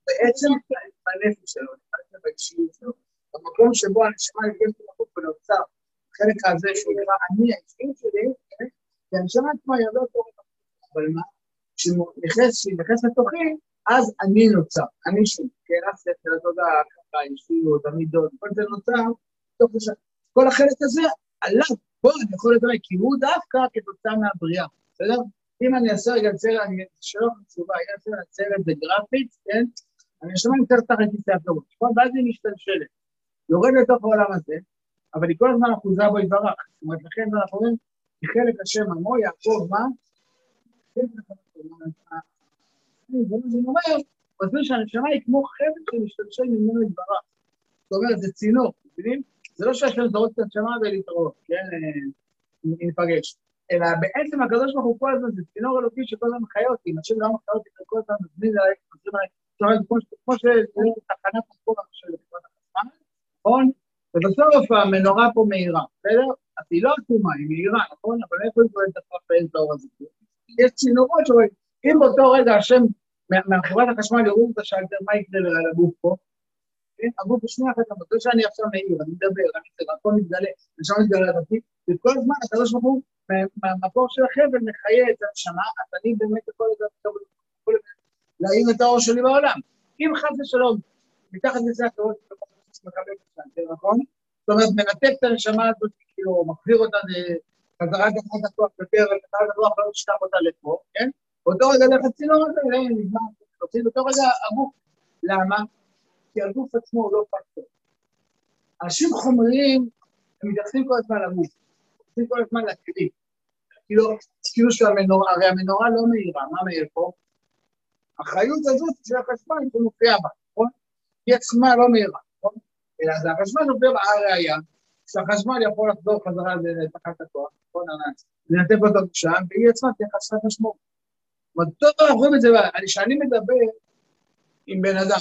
בעצם בנפש שלו, באישיות שלו. במקום שבו הנשמה נפגשת בחוץ ונוצר, החלק הזה שהוא נראה אני, האישיות שלי, כי הנשמה עצמה היא לא טובה, אבל מה? כשהיא נכנסת לתוכי, אז אני נוצר, אני שלי, כן, הספר, התודעה, ככה, האישיות, המידות, כל זה נוצר, כל החלק הזה עליו, בוא, אני יכול לדבר, כי הוא דווקא כתוצאה מהבריאה, בסדר? אם אני אעשה רגע סרט, אני לך תשובה, אני אעשה סרט בגרפית, כן? אני שומע יותר תחת כיסא הפירוש, נכון? ואז היא משתלשלת. יורד לתוך העולם הזה, אבל היא כל הזמן אחוזה בו יתברך. זאת אומרת, לכן אנחנו אומרים, כי חלק השם עמו, יעקב, מה? זה אומר, מסביר שהנשמה היא כמו חבל שמשתלשל ממנו יתברך. זאת אומרת, זה צינור, מבינים? זה לא שהשם זורק את הנשמה ולהתראות, כן? ניפגש. אלא בעצם הקדוש ברוך הוא כל הזמן, זה צינור אלוקי שכל הזמן מחיה אותי, אם השם לא מחיה אותי, כל הזמן מזמין עליי, מזמין עליי, כמו שזה תחנת מקום של החשמל, נכון? ובסוף המנורה פה מהירה, בסדר? אז היא לא עקומה, היא מהירה, נכון? אבל איפה היא פועלת את האור הזה? יש צינורות שאומרים, אם באותו רגע השם מהחברת החשמל יוריד את השלטר, מה יקרה לגוף פה? כן? הגוף בשנייה אחת, אבל שאני עכשיו מעיר, אני מדבר, אני הכל מתגלה, ושם מתגלה הדתי, וכל הזמן הקדוש ברוך הוא, מהמקור של החבל מחיה את הנשמה, אז אני באמת יכול להעיר את האור שלי בעולם. אם חס ושלום, מתחת לזה הקרוב, מקבל את השלטר, נכון? זאת אומרת, מנתק את הנשמה הזאת, כאילו, מחזיר אותה לחזרה תחת הכוח יותר, ותחת הכוח לא תשכח אותה לפה, כן? באותו רגע לך צינור הזה, נגמר, באותו רגע הגוף. למה? כי הגוף עצמו הוא לא פקטור. אנשים חומריים, הם מתייחסים כל הזמן לגוף, מתייחסים כל הזמן לכלי. כאילו, כאילו שהמנורה, הרי המנורה לא מהירה, מה מאיר פה? האחריות הזאת של החשמל, זה מופיע בה, נכון? היא עצמה לא מהירה, נכון? אלא זה החשמל עובר הראייה, שהחשמל יכול לחזור חזרה לתחת הכוח, נכון? לנתק אותו שם, והיא עצמה תהיה חסרת משמעות. אנחנו רואים את זה, כשאני מדבר עם בן אדם,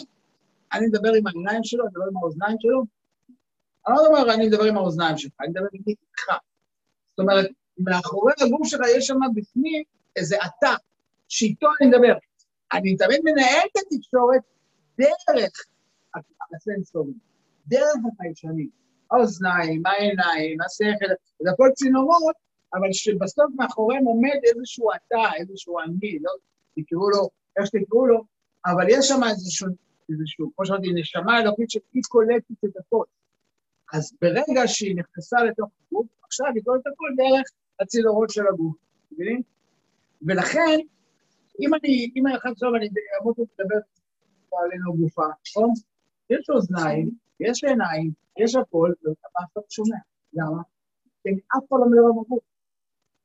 אני מדבר עם העיניים שלו, אני מדבר עם האוזניים שלו, אני לא אומר, אני מדבר עם האוזניים שלך, אני מדבר איתך. זאת אומרת, מאחורי הגוף שלך יש שם בפנים איזה עתה, שאיתו אני מדבר. אני תמיד מנהל את התקשורת דרך הסנסורים, דרך החיישנים, האוזניים, העיניים, השכל, זה הכל צינורות, אבל שבסוף מאחוריהם עומד איזשהו אתה, איזשהו אני, לא תקראו לו איך שתקראו לו, אבל יש שם איזשהו, איזשהו, כמו שאמרתי, נשמה אלוקית שהיא קולטת את הכל. אז ברגע שהיא נכנסה לתוך הגוף, עכשיו היא קולטת הכל דרך הצינורות של הגוף, מבינים? ולכן, אם אני, אם אני עכשיו אני אעמוד לדבר עלינו גופה, נכון? יש אוזניים, יש עיניים, יש הכל, ואתה שומע. למה? כי אני אף פעם לא מדבר בגוף.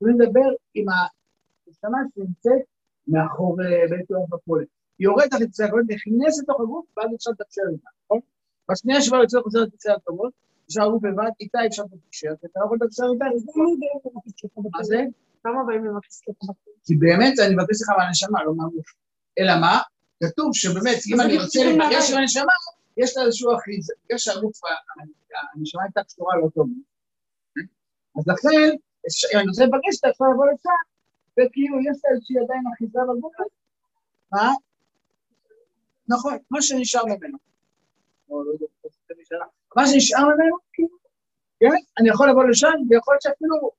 מדבר עם הנשמה שנמצאת מאחורי בית יום בפולט. היא יורדת על יצא הקולות, נכנסת לתוך הגוף, ואז אפשר לתקשר איתה, נכון? בשנייה שבה יוצא חוזר לתקשר הטובות, אפשר הגוף לבד, איתה אפשר לתקשר, כי אתה לא יכול לתקשר איתה. מה זה? כמה באים לבקש לך כי באמת אני מבקש לך מהנשמה, לא מהגוף. אלא מה? כתוב שבאמת, אם אני רוצה להיפגש עם הנשמה, יש לה איזשהו אחיזה, בגלל שהגוף, הנשמה הייתה קשורה לא טוב. אז לכן, אם אני רוצה להיפגש אתה יכול לבוא לשם, וכאילו יש לה איזושהי עדיין אחיזה בגוף. מה? נכון, מה שנשאר ממנו. מה שנשאר ממנו, כן, אני יכול לבוא לשם, ויכול להיות שאפילו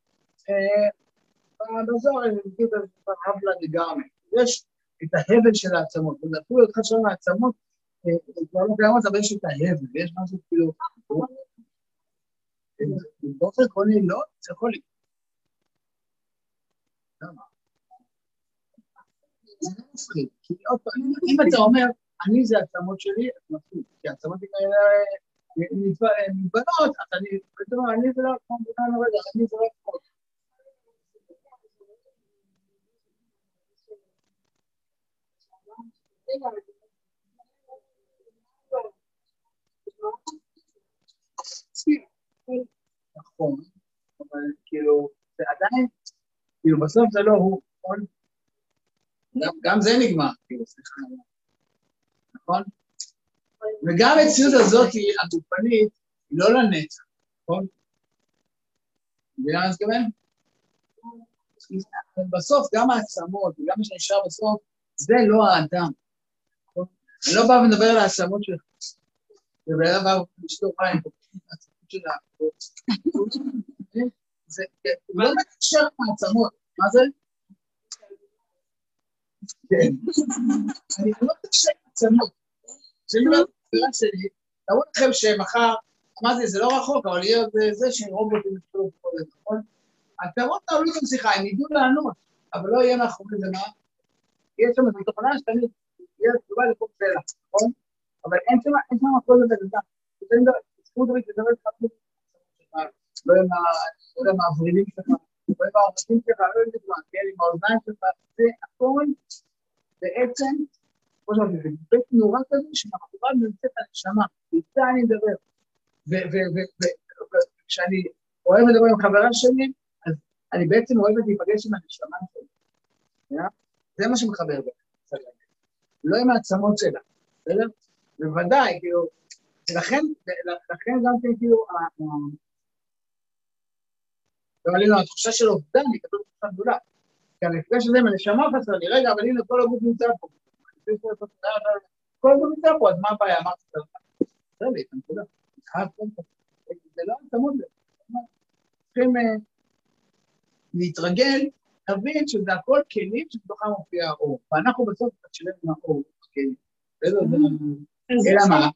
בזוהר אני מכיר את זה חבלה לגמרי. יש את ההבל של העצמות, ואפילו אחד שם העצמות, כבר לא קיימות, אבל יש את ההבל, ויש משהו כאילו... באופן עקרוני לא, זה יכול להיות. אם אתה אומר, אני זה העצמות שלי, אז מפחיד, כי העצמות האלה מתבנות, אז אני, אני זה לא, כמו מבינה רגע, אני זה לא כמו. נכון, אבל כאילו, זה עדיין, כאילו בסוף זה לא הוא, נכון? גם זה נגמר, כאילו, סליחה. נכון? וגם המציאות הזאת, הגופנית, היא לא לנצח, נכון? מבינה מה אני מתכוון? בסוף גם העצמות וגם מה שנשאר בסוף, זה לא האדם. נכון? אני לא בא ומדבר על העצמות שלך. ובן אדם בא לשתות מים, העצמות שלה. זה לא מקשר עם העצמות, מה זה? כן. אני לא עם העצמות. כשאני אומר את שלי, תראו לכם שמחר, אמרתי, זה לא רחוק, אבל יהיה עוד זה שרובוטים יתחילו את זה, נכון? הפירות תעלו גם שיחה, הם ידעו לענות, אבל לא יהיה מאחורי זה מה? יש שם איזו תוכנה שתמיד תהיה תשובה לכל שאלה, נכון? אבל אין שם, הכל לבן אדם. לא עם הוורידים שלך, לא עם שלך, לא עם זה כן, עם האוזניים שלך, זה הכל בעצם, כמו שאמרתי, זה בית נורא כזה שמאחוריו נמצאת הנשמה, איתה אני מדבר. וכשאני אוהב לדבר עם חברה שלי, אז אני בעצם אוהבת להיפגש עם הנשמה שלי. זה מה שמחבר בין. לא עם העצמות שלה, בסדר? כאילו, גם כן כאילו, ה- ה- לא עלינו, התחושה של אובדן היא כזאת תחושה גדולה. כי המפגש הזה עם הנשמה חסר לי, רגע, אבל הנה כל הגוף נמצא פה. כל הגוף נמצא פה, אז מה הבעיה? אמרתי, חסר לי את הנקודה. זה לא צמוד לזה. צריכים אה, להתרגל, להבין שזה הכל כלים שבתוכם מופיע האור. ואנחנו בסוף מתחילים עם האור. זה- אלא מה?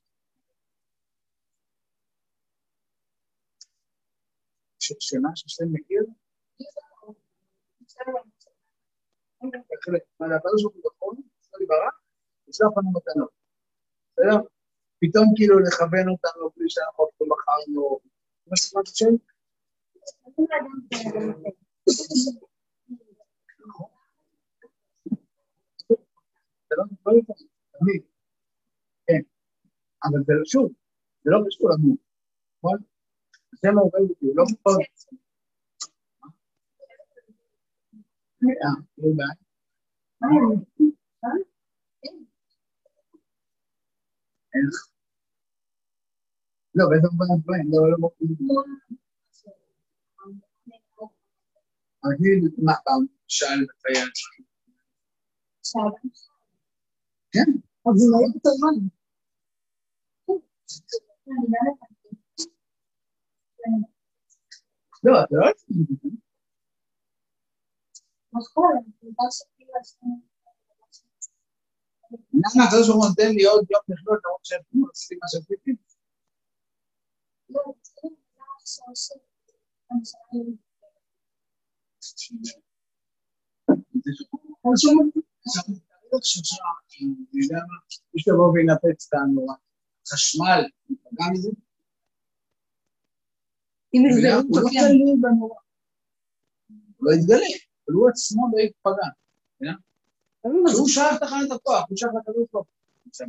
ש- שמה שהשם מכיר, מתנות. בסדר? פתאום כאילו לכוון אותנו בלי שאנחנו אפילו בחרנו. מה לא לא תמיד. כן. אבל זה לא, שוב, זה לא קשור לנו, נכון? זה מעורר אותי, לא מאוד. אה, לא בעיה. איך? לא, באיזה מובן דברים, לא, לא מובן. אני, מה, פעם שאל בחיי עצמי. כן, אז זה לא יותר זמן. לא, אתה לא שכאילו עשינו- למה הקדוש ברוך הוא נותן לי עוד יום לחיות למרות שהם עושים מה? לא, זה לא אני שואלת, יש לבוא וינפץ את הנורא. חשמל, גם מזה. אם הוא לא תלוי בנורא. הוא לא יתגלה, אבל הוא עצמו לא ייפגע. הוא שייך תחנת הכוח, הוא לקדוש ברוך הוא.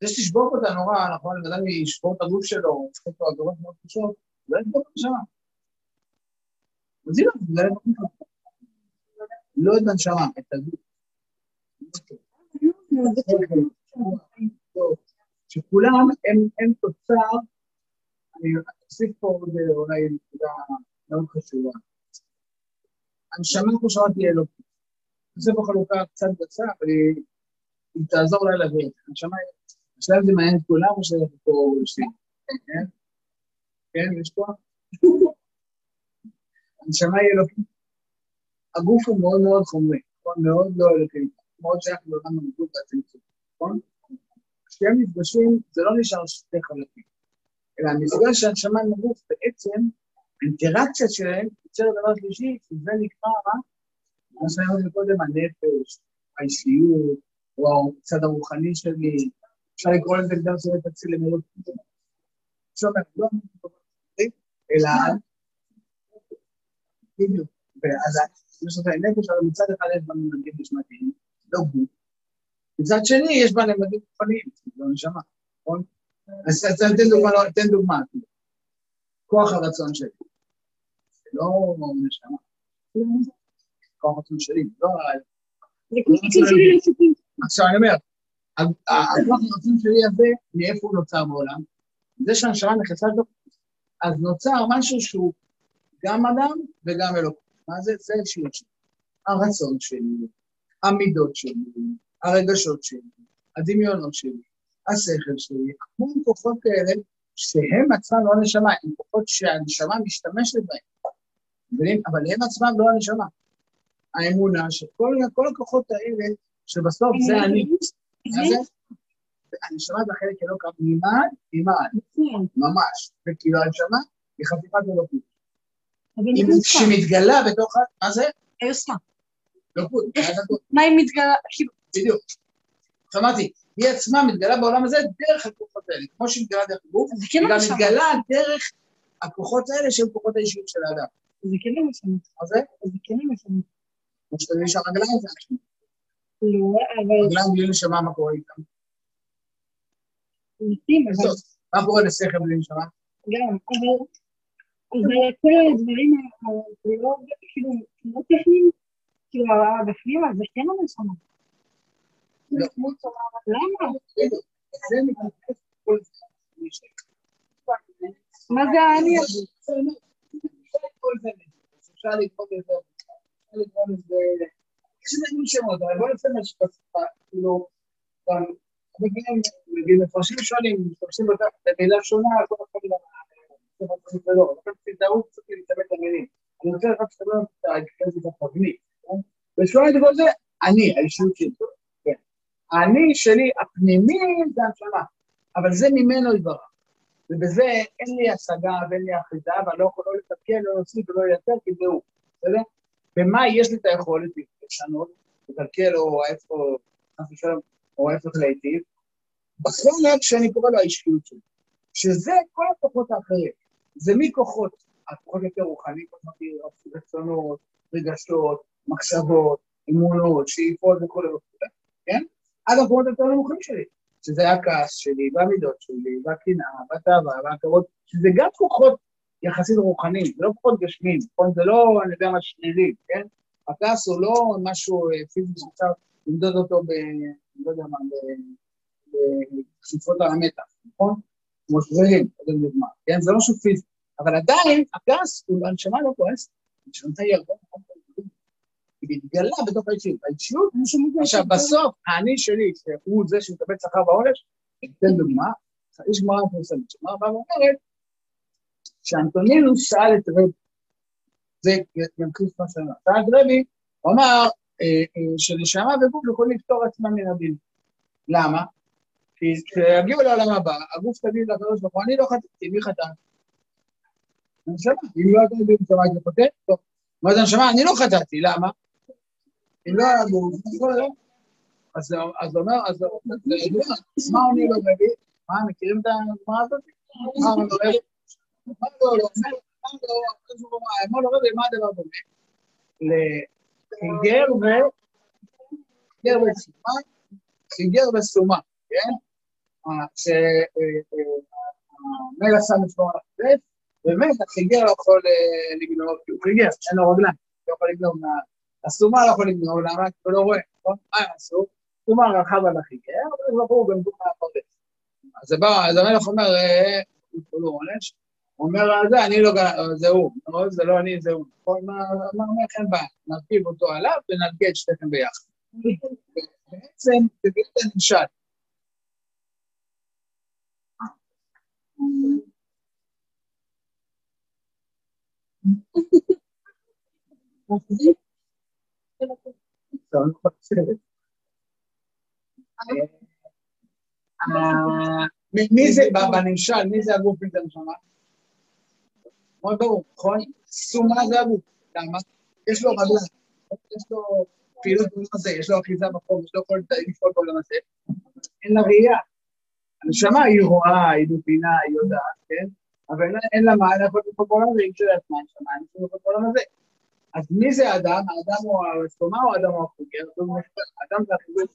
זה שתשבור פה את הנורא, נכון, אם אדם ישבור את הגוף שלו, ישבור פה עבירות מאוד קשות, לא את הנשמה. אז הנה, זה לא. לא את הנשמה, את הגוף. שכולם הם, הם תוצר, אני אוסיף פה עוד אה, אולי נקודה מאוד חשובה. הנשמה, כמו שאמרתי, אלוקית. זה בחלוקה קצת גסה, אבל היא, תעזור לה להבין. הנשמה, השאלה אם זה מעניין את כולם או שאנחנו פה יושבים? כן? כן, יש פה? הנשמה היא אלוקית. הגוף הוא מאוד מאוד חומרי, נכון? מאוד לא אלוקי, מאוד שייך לעולם המגוף והצמצום, נכון? כשהם נפגשים, זה לא נשאר שתי חלקים, אלא המפגש של הנשמה עם הגוף, בעצם, האינטראקציה שלהם יוצר דבר שלישי, שזה נקרא, מה? מה שאמרנו קודם, הנפש, האישיות, או הצד הרוחני שלי, אפשר לקרוא לזה גם שזה תציל למילות. זאת אומרת, לא אלא, בדיוק, ואז יש לך נפש, אבל מצד אחד יש בה ממדים נשמתיים, לא גוף. מצד שני, יש בה ממדים גופניים, לא נשמה? אז תן דוגמה, תן דוגמה, כוח הרצון שלי. זה לא נשמה. כוח הרצון שלי, לא... זה שלי לא שותים. עכשיו אני אומר, הכוח הרצון שלי הזה, מאיפה הוא נוצר בעולם? זה שהנשמה נכנסה לתוך, אז נוצר משהו שהוא גם אדם וגם אלוקות. מה זה? זה שלי. הרצון שלי, המידות שלי, הרגשות שלי, הדמיונות שלי, השכל שלי, המון כוחות כאלה שהם עצמם לא הנשמה, הם כוחות שהנשמה משתמשת בהם. מבינים? אבל הם עצמם לא הנשמה. האמונה שכל הכוחות האלה, שבסוף זה אני. הנשמה זה החלק אלוקה ממעל, ממעל, ממש. וכאילו הנשמה היא חתיכת אלוקות. כשהיא מתגלה בתוך. מה זה? היוסמה. אלוקות. מה היא מתגלה? בדיוק. שמעתי, היא עצמה מתגלה בעולם הזה דרך הכוחות האלה. כמו שהיא מתגלה דרך הגוף, היא גם מתגלה דרך הכוחות האלה שהם כוחות האישיות של האדם. זה כן לא משנה. מה זה? זה כן לא משנה. כמו שאתה מבין שהרגליים זה אנשים. לא, אבל... רגליים בלי נשמה, מה קורה איתם? לעתים, אבל... מה קורה לשכל בלי נשמה? גם, אבל... אבל כל הדברים הלא, כאילו, לא טכניים, כאילו, בפנים, אז זה כן. לא. זה מתייחס כל זה מה זה האני הזה? אפשר לקרוא לזה, אפשר לקרוא לזה, יש לזה שמות, אבל בוא נעשה משהו כאילו, גם, נגיד מפרשים שונים, משתמשים במילה שונה, כל אחד לא, לא תזדהו קצת להתאבד למילים. אני רוצה רק שתדבר את ההתכנסות התבנית, ושואל את כל זה, אני, האישיות שלי, כן. האני שלי, הפנימי זה הנשמה, אבל זה ממנו יתברך. ובזה אין לי השגה ואין לי אחיזה, ואני לא יכול לא לתפקד, לא להוסיף ולא לייצר, כי זהו, בסדר? במה יש לי את היכולת לשנות, לקלקל או איפה, חס ושלום, או ההפך להיטיב? בחלק שאני קורא לו האישיות שלי, שזה כל הכוחות האחרים. זה מכוחות, הכוחות יותר רוחניים, רצונות, רגשות, מחשבות, אמונות, שאיפות וכו' וכו', כן? עד המקומות יותר נמוכים שלי. שזה הכעס שלי, והמידות שלי, והקנאה, והתאווה, והכבוד, שזה גם כוחות יחסית רוחניים, זה לא כוחות גשמיים, נכון? זה לא, אני יודע מה, שלילי, כן? הכעס הוא לא משהו אה, פיזי שאפשר למדוד אותו ב... לא יודע מה, בחשיפות על המתח, נכון? כמו שבילים, לא יודע דוגמה, כן? זה לא משהו פיזי, אבל עדיין הכעס הוא, הנשמה לא כועסת, הנשמה היא הרבה פחות היא מתגלה בתוך האישיות. האישיות, עכשיו בסוף, האני שלי, שהוא זה שמקבל שכר בעונש, אתן דוגמה, יש גמרא מפורסמת, שגמרא באה ואומרת, שאנטונינוס שאל את רבי, זה ימחיש מה שאני אומר, שאל את רבי, הוא אמר אה, אה, שנשמה וגוף יכולים לפתור עצמם מן הדין. למה? כי כשיגיעו לעולם הבא, הגוף תגיד לקדוש ברוך הוא, אני לא חטאתי, מי חטא? הנשמה, אם לא הייתה יודעת נשמה, הייתי חוטא? טוב. מה זה הנשמה? אני לא חטאתי, למה? אם לא היה גוף, אז זה אומר, אז זה ידוע, מה עונה לו רבי? מה, מכירים את הגמרא הזאת? מה עונה לו רבי? מה לא, לא, אמר לו רבי, מה הדבר דומה? לחיגר ו... חיגר וסומה, חיגר וסומה, כן? שהמלך שם את שמו על החטף, באמת החיגר לא יכול לגנוב, כי הוא חיגר, אין לו רגליים, לא יכול לגנוב מה... הסומה לא יכול לגנוב, למה? כי הוא לא רואה, נכון? מה יעשו? סומה רכב על החיגר, אבל בחור במקום הפרדס. אז המלך אומר, הוא לא עונש, הוא אומר, זה אני לא, זה הוא, זה לא אני, זה הוא. מה אומר, אין בעיה, נרכיב אותו עליו ונרגיע את שתיכם ביחד. בעצם, תגיד את הנמשל. מי זה, בנמשל, מי זה הגוף מזה נשמה? מאוד ברור, נכון? סומה זה הגוף. למה? יש לו רגליים, יש לו פעילות בעולם הזה, יש לו אחיזה בחום, יש לו יכולת לפעול בעולם הזה. אין לה ראייה. הנשמה היא רואה, היא מבינה, היא יודעת, כן? אבל אין לה מה, אין לה יכולת לפעול בעולם הזה, היא כשלעצמה, הנשמה, אין לה יכולת בעולם הזה. אז מי זה האדם? האדם הוא הסומה או האדם הוא החוקר? האדם זה החיבור.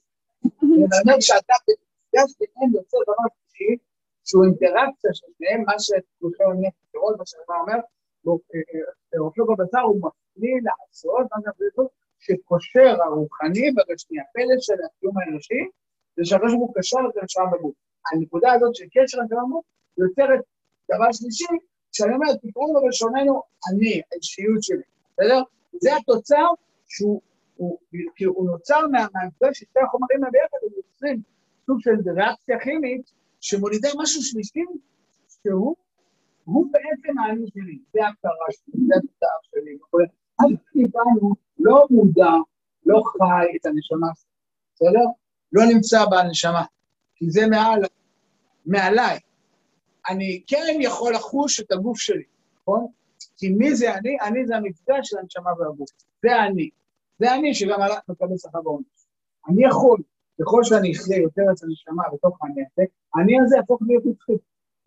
זה אומר שאתה במפגש ביניהם יוצא דבר שלישי, שהוא אינטראקציה של שניהם, מה שכולכם אומרים, לראות מה שאתה אומר, רופא בבשר הוא מפליא לעשות, מה זה מפליא שקושר הרוחני והגשמי, הפלא של הקיום האנושי, זה שהקדוש ברוך הוא קשר את הנשמה בגוף. הנקודה הזאת של קשר הנשמה בגוף יוצרת דבר שלישי, שאני אומר, תקראו לו בלשוננו אני, האישיות שלי, בסדר? זה התוצר שהוא, כי הוא נוצר מהמפגש של שתי החומרים הביחד, הם יוצרים סוג של ריאקציה כימית שמולידה משהו שלישי, שהוא הוא בעצם האני שלי, זה ההגדרה שלי, זה התוצאה שלי. אז איתנו לא מודע, לא חי את הנשמה בסדר? לא נמצא בנשמה, כי זה מעל, מעליי. אני כן יכול לחוש את הגוף שלי, נכון? כי מי זה אני? אני זה המפגש של הנשמה והגוף. זה אני. זה אני שגם הלך מקבל שכר בעונש. אני יכול, ככל שאני אחיה יותר את הנשמה בתוך הזה, אני הזה יהפוך להיות נצחי.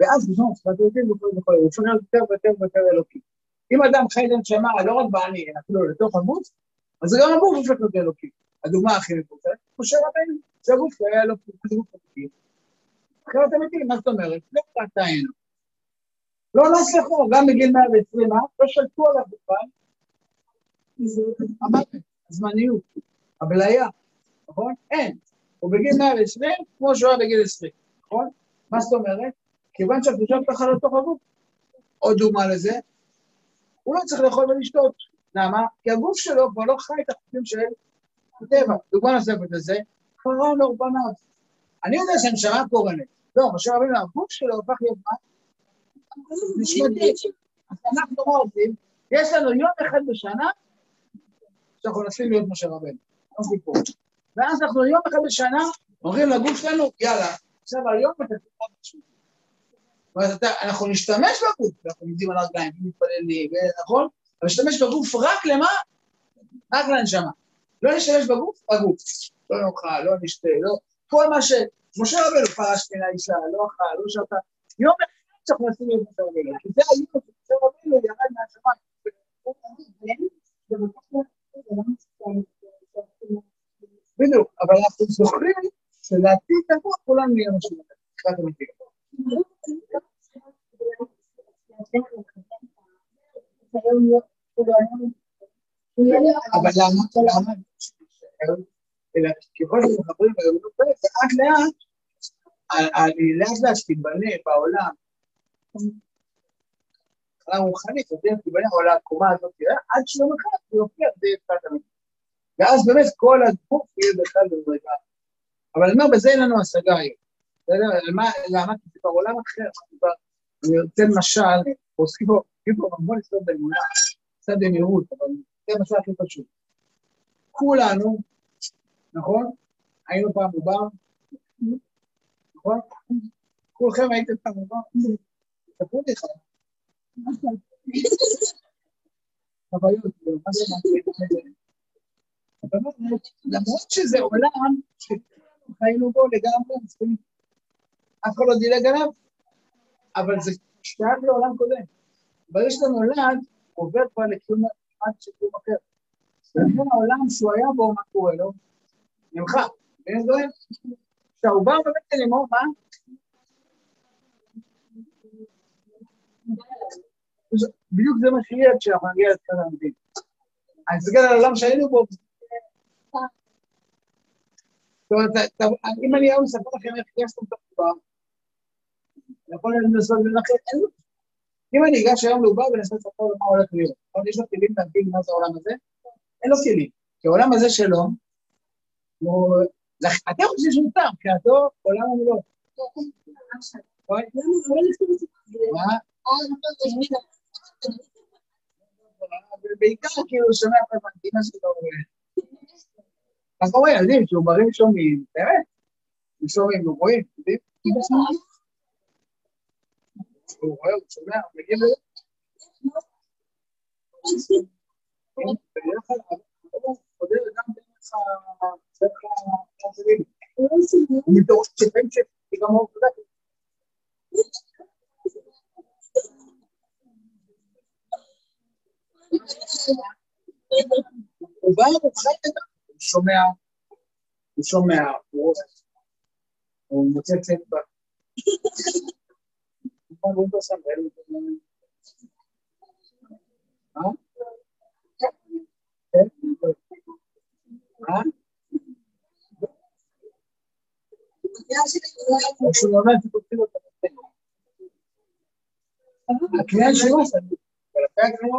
ואז בשביל שפת אלוקים וכו' וכו', הוא שומע יותר ויותר ויותר אלוקי. אם אדם חי את הנשמה לא רק באני, אלא אפילו לתוך הגוף, אז גם הגוף הופך להיות אלוקי. הדוגמה הכי מפורסמת, משה רבנו, זה הגוף היה אלוקי, זה גוף אלוקי. אחרת אמיתי, מה זאת אומרת? לא קראת עינו. לא נסלחו, גם בגיל 120, לא שלטו עליו בכלל. המוות, הזמניות, הבליה, נכון? אין. הוא בגיל 120 כמו שהוא היה בגיל 20, נכון? מה זאת אומרת? כיוון שהקדושה פתחה לתוך הגוף. עוד דוגמה לזה, הוא לא צריך לאכול ולשתות. למה? כי הגוף שלו כבר לא חי את החוקים של הטבע. דוגמה נוספת לזה, קרא לו פניו. אני יודע שהנשמה קורנת. לא, משה רבינו, הגוף שלו הופך להיות מה? אז אנחנו מה עושים? יש לנו יום אחד בשנה שאנחנו מנסים להיות משה רבנו. ואז אנחנו יום אחד בשנה אומרים לגוף שלנו, יאללה, עכשיו היום אתה תקרא משהו. זאת אומרת, אנחנו נשתמש בגוף, אנחנו עומדים על הרגליים, מתפללים, נכון? אבל נשתמש בגוף רק למה? רק לנשמה. לא נשתמש בגוף, בגוף. לא נאכל, לא נשתה, לא... כל מה ש... משה רבנו פרש מן האישה, לא אכל, לא שתה. יום אחד משה רבנו, כי זה היום שמשה רבנו ירד מהשמיים. בדיוק, אבל אנחנו זוכרים שלעתיד תבוא כולנו נהיה משהו אחר. אבל למה? למה? אלא ככל שמחברים פרק, לאט לאט, לאט לאט תתבנה בעולם, מבחינה רוחנית, יותר תתבנה העולם, הקומה הזאת, עד שיום אחד זה יופיע בשפת המצווה. ואז באמת כל הגוף יהיה בכלל במדרגה. אבל אני אומר, בזה אין לנו השגה היום. למה? כי זה כבר עולם אחר, אני אתן משל, עוסקים פה, פה המון לסתור באמונה, קצת במהירות, אבל זה המשל הכי פשוט. כולנו, נכון? היינו פעם בבר, נכון? כולכם הייתם פעם בבר? לי אחד. חוויות, מה זה למרות שזה עולם שחיינו בו לגמרי, אף אחד לא דילג עליו, אבל זה שייך לעולם קודם. ברגע שאתה נולד, עובר כבר של קיום אחר. ולכן העולם שהוא היה בו, מה קורה לו? נמחק. ואין דברים? כשהעובר בבטן לאמור, מה? בדיוק זה מה שיהיה כשאנחנו נגיע לתקן המדין. אני מסתכל על העולם שהיינו בו. זאת אומרת, אם אני היום אספר לכם איך גייסתם את העובר, יכול לנסות לנחם, אין לו. אם אני אגש היום לעובר ואנסה לספר לו מה הולך להיות, אבל יש לו כלים להבין מה זה העולם הזה? אין לו כלים. כי העולם הזה שלו, אתם חושבים שהוא טעם, כי עולם ומלואו. מה? בעיקר כאילו שומע את המנגינה שלו. אנחנו רואים, ילדים שעוברים שומעים, באמת, שומעים, רואים, יודעים? הוא רואה, הוא שומע, הוא מגיע לזה. הוא בא, הוא חי את הוא שומע, הוא שומע, הוא מוצא צבע. juntos a ver. ¿Ah? ¿Ah? הקריאה שלו, ולפי הקריאה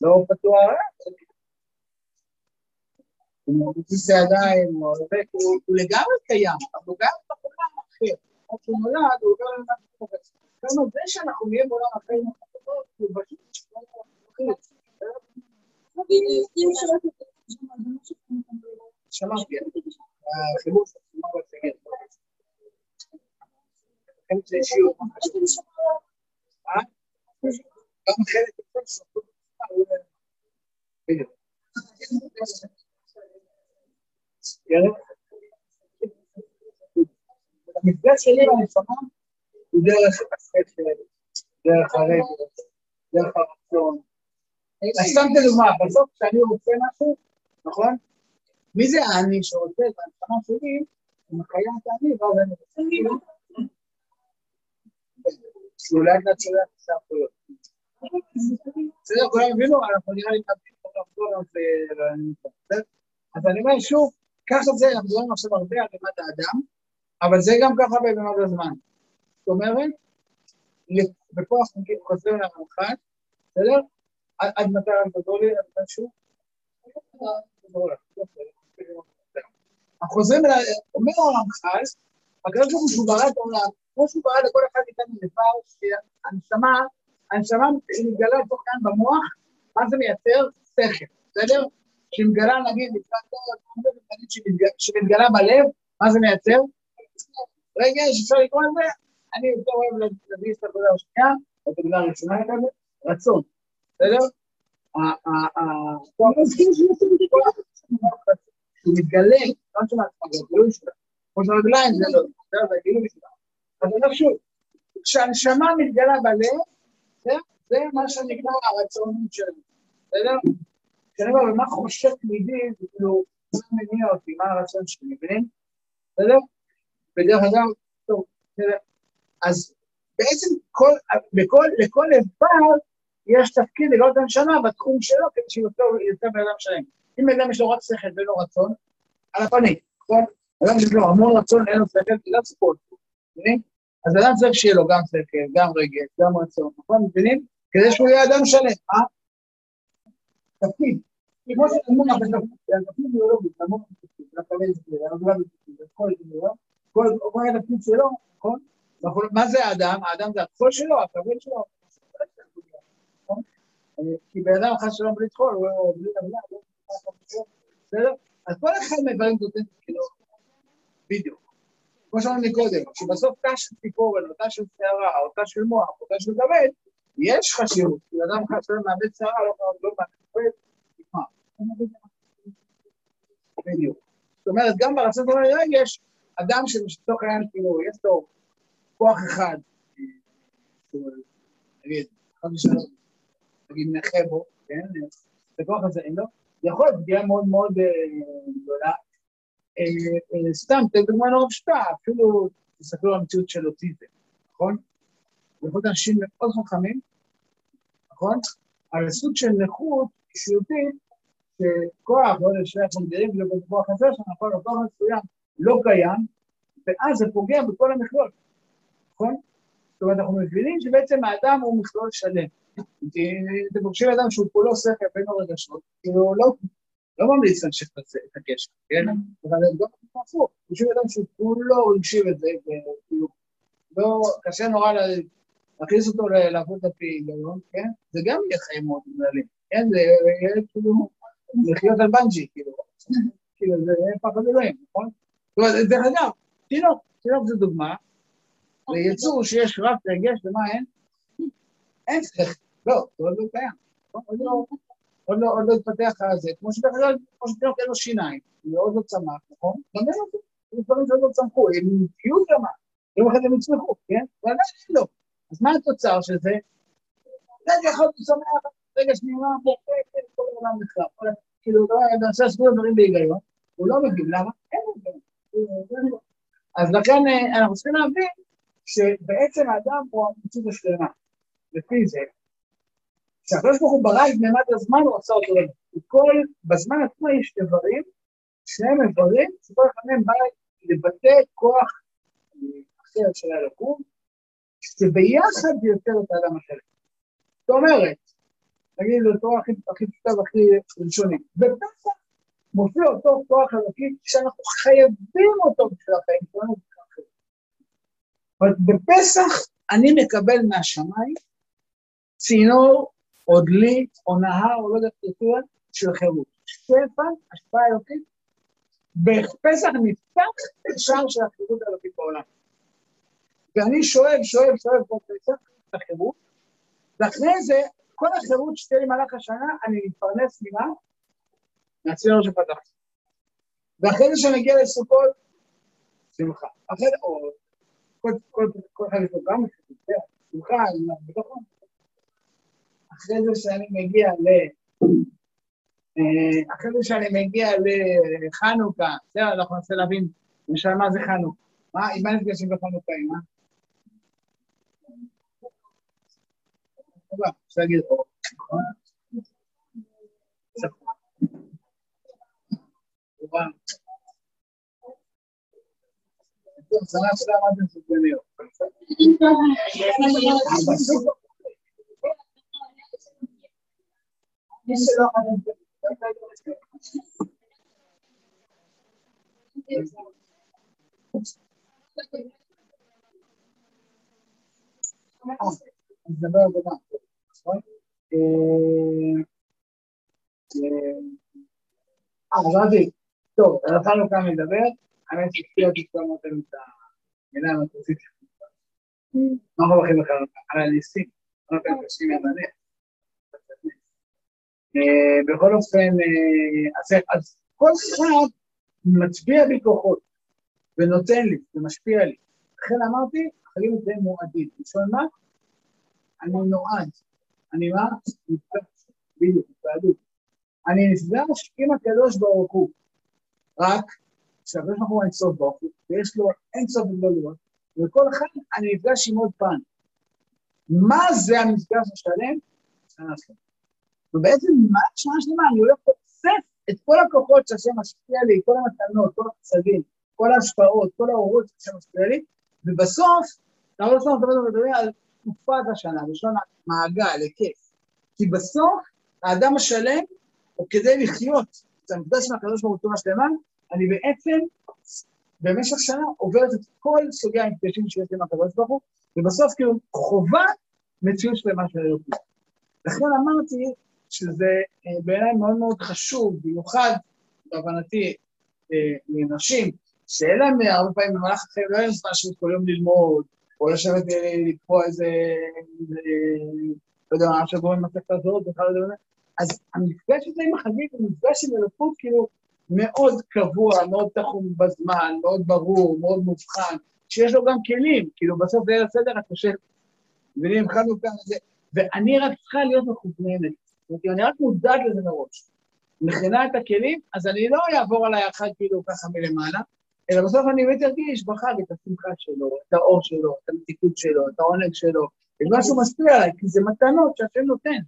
לא פתוח, הוא מרגיש ידיים, הוא לגמרי קיים, אבל הוא גם בעולם אחר. עד שהוא נולד, הוא עובר למשהו אחר. כמה זה שאנחנו נהיה בעולם אחר, הוא פשוט שמעתי, החיבור של חיבור בסגל. זה שיעור. גם חלק בדיוק. המפגש שלי עם הנשמה הוא דרך השכל, דרך הרגל, דרך הרצון. סתם דוגמה, בסוף כשאני רוצה משהו, נכון? מי זה האני שרוצה את הנשמה שלי, הוא מקיים את האני, ואז אני רוצה לאט לאט שולח את הסמכויות. בסדר, כולם הבינו? אנחנו נראה לי נמשיך לחזור על זה. אז אני אומר שוב, ככה זה, אנחנו מדברים עכשיו הרבה על רמת האדם, אבל זה גם ככה בממד הזמן. זאת אומרת, ופה אנחנו חוזרים למרחק, בסדר? עד מתי הרב גדול לי? עד משהו? אנחנו חוזרים אומר הרמח"ל, הקדוש ברוך הוא ברא את העולם, כמו שהוא ברא לכל אחד מאיתנו לבד, שהנשמה, הנשמה שמתגלה פה כאן במוח, מה זה מייצר? שכל, בסדר? שמתגלה נגיד שמתגלה בלב, מה זה מייצר? רגע, שאפשר לקרוא לזה, אני יותר אוהב להביא את הנקודה השנייה, את הנקודה הראשונה כזה, רצון, בסדר? הוא מתגלה, לא של הגילוי שלו. כמו שהרגליים זה לא, זה הגילוי שלו. אז אומר שוב, כשהנשמה מתגלה בלב, זה מה שנקרא הרצונות שלנו, בסדר? כשאני אומר, מה חושב תמידי, זה כאילו, מה מניע אותי, מה הרצון שלי, מבינים? בסדר? ודרך אגב, טוב, בסדר. אז בעצם כל, בכל, לכל איבר יש תפקיד לגלות הנשמה בתחום שלו, כדי שהוא יותר בן אדם שלם. אם בן אדם יש לו רק שכל ולא רצון, על הפנים, נכון? אדם שיש לו המון רצון, אין לו שכל, זה גם סיפור, מבינים? אז אדם צריך שיהיה לו גם שכל, גם רגש, גם רצון, נכון? מבינים? כדי שהוא יהיה אדם שלם, אה? תפקיד. כמו שאמרו לך, תפקיד ביולוגי, אמרו לך, תפקיד, כל התפקיד שלו, נכון? מה זה האדם? האדם זה הקול שלו, הכבוד שלו. כי בן אדם חס שלום בלי טחול, הוא בלי תבלה, בסדר? אז כל אחד מהדברים נותן כאילו, בדיוק. כמו שאמרנו קודם, שבסוף תא של ציפורן, או תא של שערה, או תא של מוח, או תא של כבד, יש חשיבות. כי אדם שלום מאבד שערה, לא מאבד כבד, בדיוק. זאת אומרת, גם ברצון של הרגש, אדם שלצורך העניין, כאילו, יש לו כוח אחד, נגיד, חד ושלום, נגיד נכה בו, כן? את הכוח הזה אין לו, יכול להיות פגיעה מאוד מאוד גדולה. סתם, תן דוגמה נורא פשוטה, אפילו תסתכלו על המציאות של אוטיזם, נכון? יכול להיות אנשים מאוד חכמים, נכון? על סוג של נכות אישיותית, שכוח, לא יודע שאנחנו מגדירים בכוח הזה, שנכון, כוח מסוים לא קיים, ואז זה פוגע בכל המכלול, נכון? זאת אומרת, אנחנו מבינים שבעצם האדם הוא מכלול שלם. אתם פוגשים אדם שהוא כולו שכל בין הרגשות, כאילו לא, לא ממליץ להמשיך את הקשר, כן? אבל גם הפוך, פוגשים אדם שהוא כולו רגשי את זה, וכאילו, לא, קשה נורא להכניס אותו לעבוד לפי היגיון, כן? זה גם יהיה חיים מאוד מנהלים, כן? זה יהיה כאילו לחיות על בנג'י, כאילו, כאילו זה יהיה פחד אלוהים, נכון? דרך אגב, תינוק, תינוק זה דוגמה, ליצור שיש רק רגש ומה אין? אין שכל. לא, זה עוד לא קיים. עוד לא, עוד לא, לא התפתח הזה, כמו שדרך אגב, כמו שתינוק אין לו שיניים, הוא עוד לא צמח, נכון? גם אין לו, דברים שעוד לא צמחו, הם יהיו שם, יום אחד הם יצמחו, כן? ועדיין אין לו. אז מה התוצר של זה? רגע אחד הוא שמח, רגע שנייה, בוכה, כל העולם בכלל. כאילו, אתה עושה לעשות דברים בהיגיון, הוא לא מגיב, למה? אין לו. אז לכן אנחנו צריכים להבין שבעצם האדם הוא המציאות השלמה. לפי זה, כשהקדוש ברוך הוא ברא את מימד הזמן, הוא עשה אותו לבד. וכל, בזמן עצמו יש איברים, שניהם איברים, שכל אחד מהם בא לבטא כוח אחר של האלוקות, שביחד זה יוצר את האדם השלם. זאת אומרת, נגיד זו תורה הכי פשוטה והכי ראשונית, בפסח מופיע אותו כוח אלוקי שאנחנו חייבים אותו בשביל החיים שלנו. בפסח אני מקבל מהשמיים צינור או דלי, או נהר, או לא יודע איך של חירות. שפע, השפעה אלוקית. בפסח נפתח את שער של החירות האלוקית בעולם. ואני שואל, שואל, שואל בפסח את החירות, ואחרי זה, כל החירות שתהיה לי מהלך השנה, אני מתפרנס ממה? מהצינור שפתחתי. ואחרי זה שאני אגיע לסוכות, שמחה. אחרי זה, או כל אחד יש לו גם שמחה, בתוכו. אחרי זה שאני מגיע ל... אה, אחרי זה שאני מגיע לחנוכה, בסדר, אנחנו ננסה להבין, למשל, מה זה חנוכה? מה, עם מה נפגשים בחנוכה, עם מה? אפשר להגיד אור, נכון? סופגניות. מי שלא נדבר על זה גם, נכון? אה, אז אמרתי, טוב, התחלנו כאן לדבר, האמת שהפתיע אותי שאתה נותן את המילה המרכזית. מה אנחנו הולכים לך על הניסים? לא כאן קשים ימניה. בכל אופן, אז כל אחד מצביע בי כוחות ונותן לי ומשפיע לי. לכן אמרתי, החיים זה מועדים. לשאול מה? אני נועד. אני מה? נפגש. בדיוק, התוועדות. אני נפגש עם הקדוש ברוך הוא. רק שהקדוש ברוך הוא אין סוף ברוך הוא, ויש לו אין סוף גדולות, וכל אחד אני נפגש עם עוד פן. מה זה המפגש השלם? שנה שלמה. ובעצם מה שנה שלמה אני הולך לאוסף את כל הכוחות שהשם משפיע לי, כל המתנות, כל החסדים, כל ההשפעות, כל ההורות שהשם משפיע לי, ובסוף, אנחנו לא סתם מדברים על תקופת השנה, בלשון מעגל, היקף. כי בסוף, האדם השלם, או כדי לחיות את המפגש עם הקדוש ברוך הוא השלמה, אני בעצם במשך שנה עוברת את כל סוגי המפגשים שיש לי עם הקדוש ברוך הוא, ובסוף כאילו חובה מציאות שלמה של אלוקים. לכן אמרתי שזה אה, בעיניי מאוד מאוד חשוב, במיוחד בהבנתי אה, לנשים, שאין להם הרבה פעמים במהלך החיים, לא אין זמן לשבת כל יום ללמוד, או לשבת אה, לקרוא איזה, לא יודע מה, שגורם מסכת הזאת, בכלל לא אז המפגש הזה עם החגים הוא מפגש עם אלוקות כאילו מאוד קבוע, מאוד תחום בזמן, מאוד ברור, מאוד מובחן, שיש לו גם כלים, כאילו בסוף ליל הסדר את חושב, מבינים, זה, ואני רק צריכה להיות מכווננת. אומרת, אני רק מודעת לזה מראש. מכינה את הכלים, אז אני לא אעבור עליי אחד כאילו ככה מלמעלה, אלא בסוף אני באמת ארגיש בחג את השמחה שלו, את האור שלו, את המתיקות שלו, את העונג שלו, את מה שהוא משפיע עליי, כי זה מתנות שהשם נותן.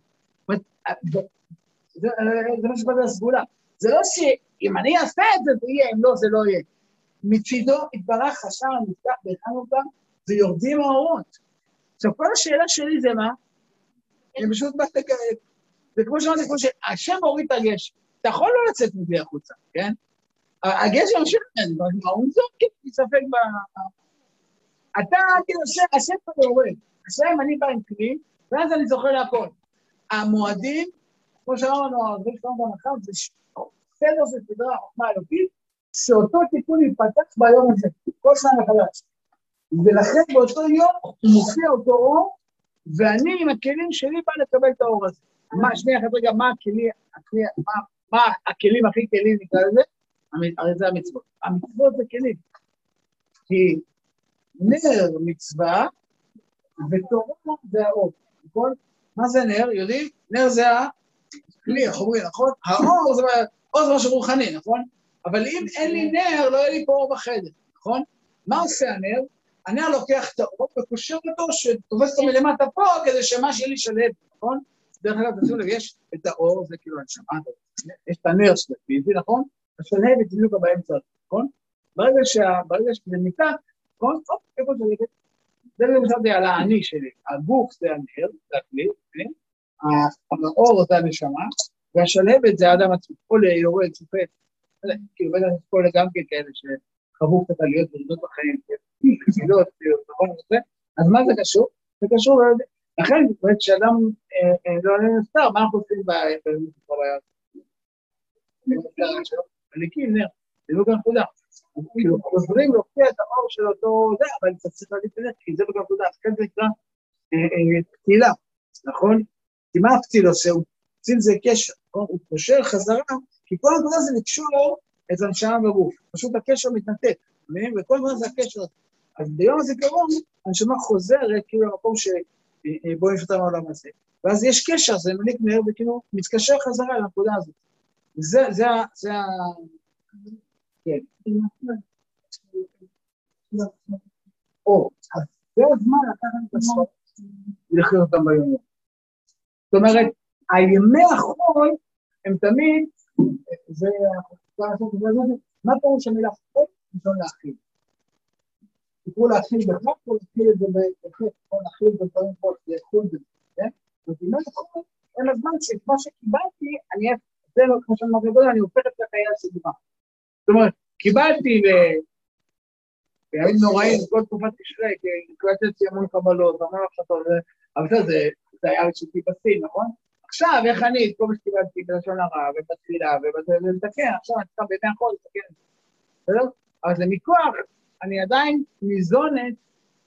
זה מה שבא לסגולה. זה לא שאם אני אעשה את זה, זה יהיה, אם לא, זה לא יהיה. מצידו התברך השער הנפתח בחנוכה ויורדים האורות. עכשיו, כל השאלה שלי זה מה? אני פשוט בא לקרב. זה כמו שאמרתי, כמו שהשם מוריד את הגשם. אתה יכול לא לצאת מזה החוצה, כן? הגשם ממנו, הוא זורק כי ספק ב... אתה, כאילו, השם פה יורד. השם, אני בא עם כלי, ואז אני זוכר להכל. המועדים, כמו שאמרנו, הרבה שלנו במחר, זה סדר של סדרה חוכמה אלוקית, שאותו תיקון יתפתח ביום הזה, כל שנה מחדש. ולכן באותו יום מופיע אותו אור, ואני עם הכלים שלי בא לקבל את האור הזה. מה, שנייה אחת רגע, מה הכלי, הכלי מה, מה הכלים הכי כלים נקרא לזה? הרי זה המצוות. המצוות זה כלים. כי נר מצווה ותורה זה האור, נכון? מה זה נר? יודעים? נר זה הכלי, איך אומרים, נכון? האור זה, אור זה משהו רוחני, נכון? אבל אם אין לי נר, לא יהיה לי פה אור בחדר, נכון? מה עושה הנר? הנר לוקח את האור וקושר אותו, שתופס אותו מלמטה פה, כדי שמה שיהיה לי שלב, נכון? דרך אגב, תשימו לב, יש את האור, זה כאילו הנשמה, יש את הנר של הפיזי, נכון? השלהבת בדיוק באמצע, נכון? ברגע שזה ניתן, נכון? הופ, איפה זה נגד? זה למשל על האני שלי, הגוף זה הנר, זה הכלי, כן? האור זה הנשמה, והשלהבת זה האדם עצמו, עולה, יורד, שופט, כאילו בטח יש פה גם כן כאלה שחוו קצת עליות וירידות בחיים, חסידות, נכון וזה, אז מה זה קשור? זה קשור, לכן, כשאדם לא עולה נפטר, מה אנחנו עושים בבעיה? מליקים נר, זה לא גם נקודה. כאילו חוזרים להופיע את האור של אותו זה, אבל אתה צריך להגיד את זה, כי זה בגלל נקודה, אז כן זה נקרא פתילה, נכון? כי מה הפתיל עושה? פתיל זה קשר, נכון? הוא קושר חזרה, כי כל הנקודה זה לקשור את הנשמה בגוף. פשוט הקשר מתנתק? וכל הזמן זה הקשר. אז ביום הזיכרון, הנשמה חוזרת כאילו למקום יש אותה מהעולם הזה. ואז יש קשר, זה מליק מהר וכאילו מתקשר חזרה לנקודה הזאת. זה, זה, זה ה... כן. או, אז זה הזמן לקחת את ולחיות אותם ביום. זאת אומרת, הימי החול הם תמיד, זה, מה פירוש המילה חול? ראשון להכיל. תקראו להתחיל בכך או להתחיל את זה בכך, או להתחיל את דברים פה, זה יכול בזה, כן? אומרת, יכול, אין הזמן שאת מה שקיבלתי, אני, זה לא כמו שאמרתי קודם, אני הופך את החיה הסדרה. זאת אומרת, קיבלתי בימים נוראים, כל תקופת תשרי, כי הקלטתי המון קבלות, המון הפחתות, אבל זה היה רשותי בשיא, נכון? עכשיו, איך אני, את כל מה שקיבלתי בלשון הרע, ובתפילה, ולתקן, עכשיו אני צריך בימי החול לתקן בסדר? אבל זה מכוח, אני עדיין ניזונת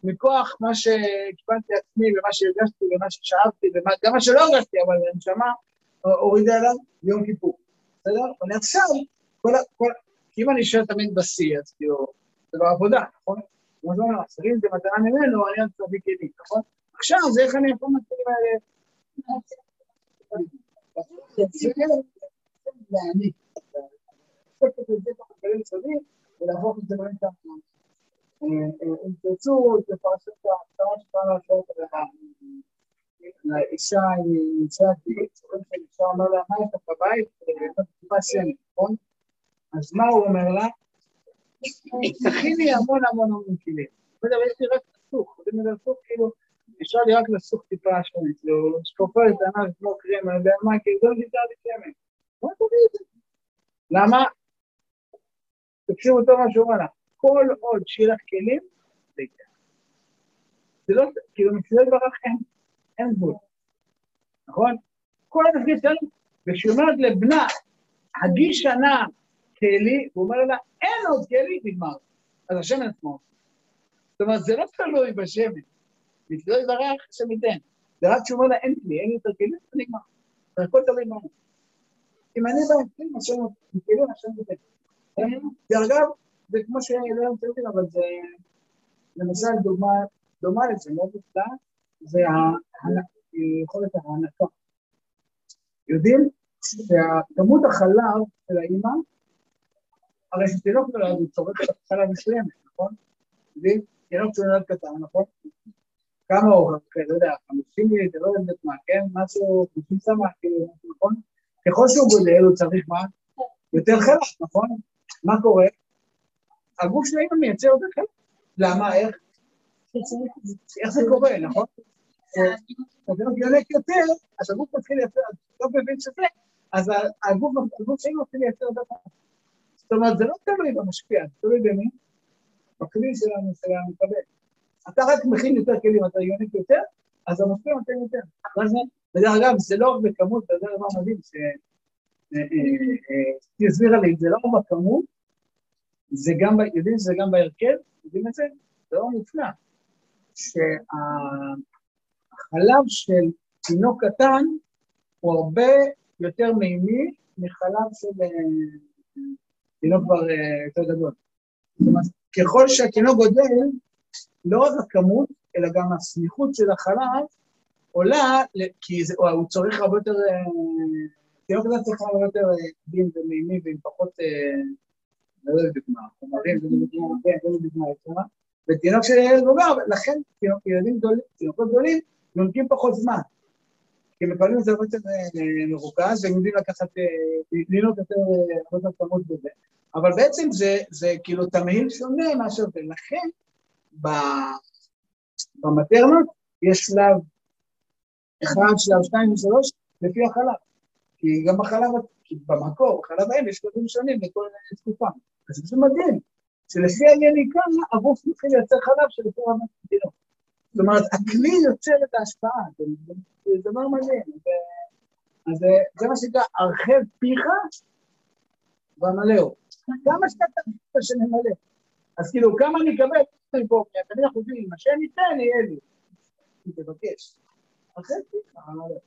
מכוח מה שקיבלתי עצמי, ומה שהרגשתי, ומה ששאבתי, וגם מה שלא הרגשתי, אבל הנשמה הורידה אליו ביום כיפור, בסדר? ואני עכשיו, כל ה... כי אם אני אשאר תמיד בשיא, אז כאילו, זה לא עבודה, נכון? כמו שאומרים, שרים זה מטרה ממנו, אני עוד צדיק כלים, נכון? עכשיו, זה איך אני יכול להתחיל האלה... להעניק. ולהפוך את זה באמצע אם תרצו, תפרשו את ההפתעה שצריכה לעשות לאישה, היא אישה טבעית, אישה אומר לה, מה יש לך בבית? טיפה שמן, נכון? אז מה הוא אומר לה? תכיני המון המון המון כלים. לא יש לי רק לסוך, זה מלסוך כאילו, נשאר לי רק לסוך טיפה שמן, כאילו, שקופה את הענף כמו קרם, אני יודע מה, כאילו, לא נשאר לי שמן. בוא תביא זה. למה? תקשיבו טוב מה שהוא אומר לך, כל עוד שיהיה לך כלים, זה יקרה. זה לא, כאילו, מצווי דברך אין, אין גבול, נכון? כל התפקיד שלנו, וכשהיא אומרת לבנה, הגיש שנה כלי, הוא אומר לה, אין עוד כלי, נגמר. אז השמן עצמו. זאת אומרת, זה לא תלוי בשמן. מצווי דברך, השם ייתן. זה רק כשהוא אומר לה, אין כלי, אין יותר כלים, זה נגמר. זה הכל תלוי בנו. אם אני בא עם כלים, השם ייתן, השם ייתן. זה כמו שאני לא מצאתי, אבל זה למשל דוגמה דומה לזה, מאוד נפלא, זה יכולת ההענקה. יודעים שכמות החלב של האימא, הרי שתינוק נולד הוא צורך חלב מסוימת, נכון? יודעים? תינוק שנולד קטן, נכון? כמה הוא, לא יודע, 50 ליטר, לא יודעת מה, כן? משהו, 50 סמך, כאילו, נכון? ככל שהוא גודל, הוא צריך מה? יותר חלב, נכון? מה קורה? הגוף של האמא מייצר יותר חלק. למה? איך? איך זה קורה, נכון? כשאתה יונק יותר, אז הגוף מתחיל לייצר, לא מבין שזה, אז הגוף שלנו מתחיל לייצר חלק. זאת אומרת, זה לא תלוי במשפיע, זה תלוי במי? בכלי שלנו, של המקבל. אתה רק מכין יותר כלים, אתה יונק יותר, אז המשפיע נותן יותר. ודרך אגב, זה לא רק בכמות, וזה דבר מדהים, היא הסבירה לי, זה לא בכמות, זה גם, יודעים שזה גם בהרכב, יודעים את זה? זה לא מופלא. שהחלב של תינוק קטן הוא הרבה יותר מימי מחלב של תינוק כבר יותר גדול. זאת אומרת, ככל שהתינוק גודל, לא רק הכמות, אלא גם הסמיכות של החלב עולה, כי זה, הוא צריך הרבה יותר תינוק כזה צריך הרבה יותר דין ומימי ועם פחות, לא יודע דוגמה, חומרים, זה דוגמה, כן, זה דוגמה יצרה, ותינוק של ילד מבוגר, לכן ילדים גדולים, תינוקות גדולים, נונקים פחות זמן. כי את זה הרבה יותר מרוכז, והם יודעים לקחת, לנהוג יותר, הרבה יותר כמות בזה. אבל בעצם זה כאילו תמהיל שונה מאשר זה. לכן, במטרנות יש שלב אחד, שלב שתיים ושלוש, לפי החלב. כי גם בחלב, במקור, בחלב האם יש שלבים שונים בכל תקופה. אז זה מדהים, שלפי היניקה, הגוף מתחיל לייצר חלב שלפי רמת התינוק. זאת אומרת, הכלי יוצר את ההשפעה, זה דבר מדהים. אז זה מה שנקרא, הרחב פיך ומלאו. כמה שאתה תגיד שנמלא. אז כאילו, כמה אני אקבל, אני אנחנו יודעים, מה שאני אתן, יהיה לי. תבקש.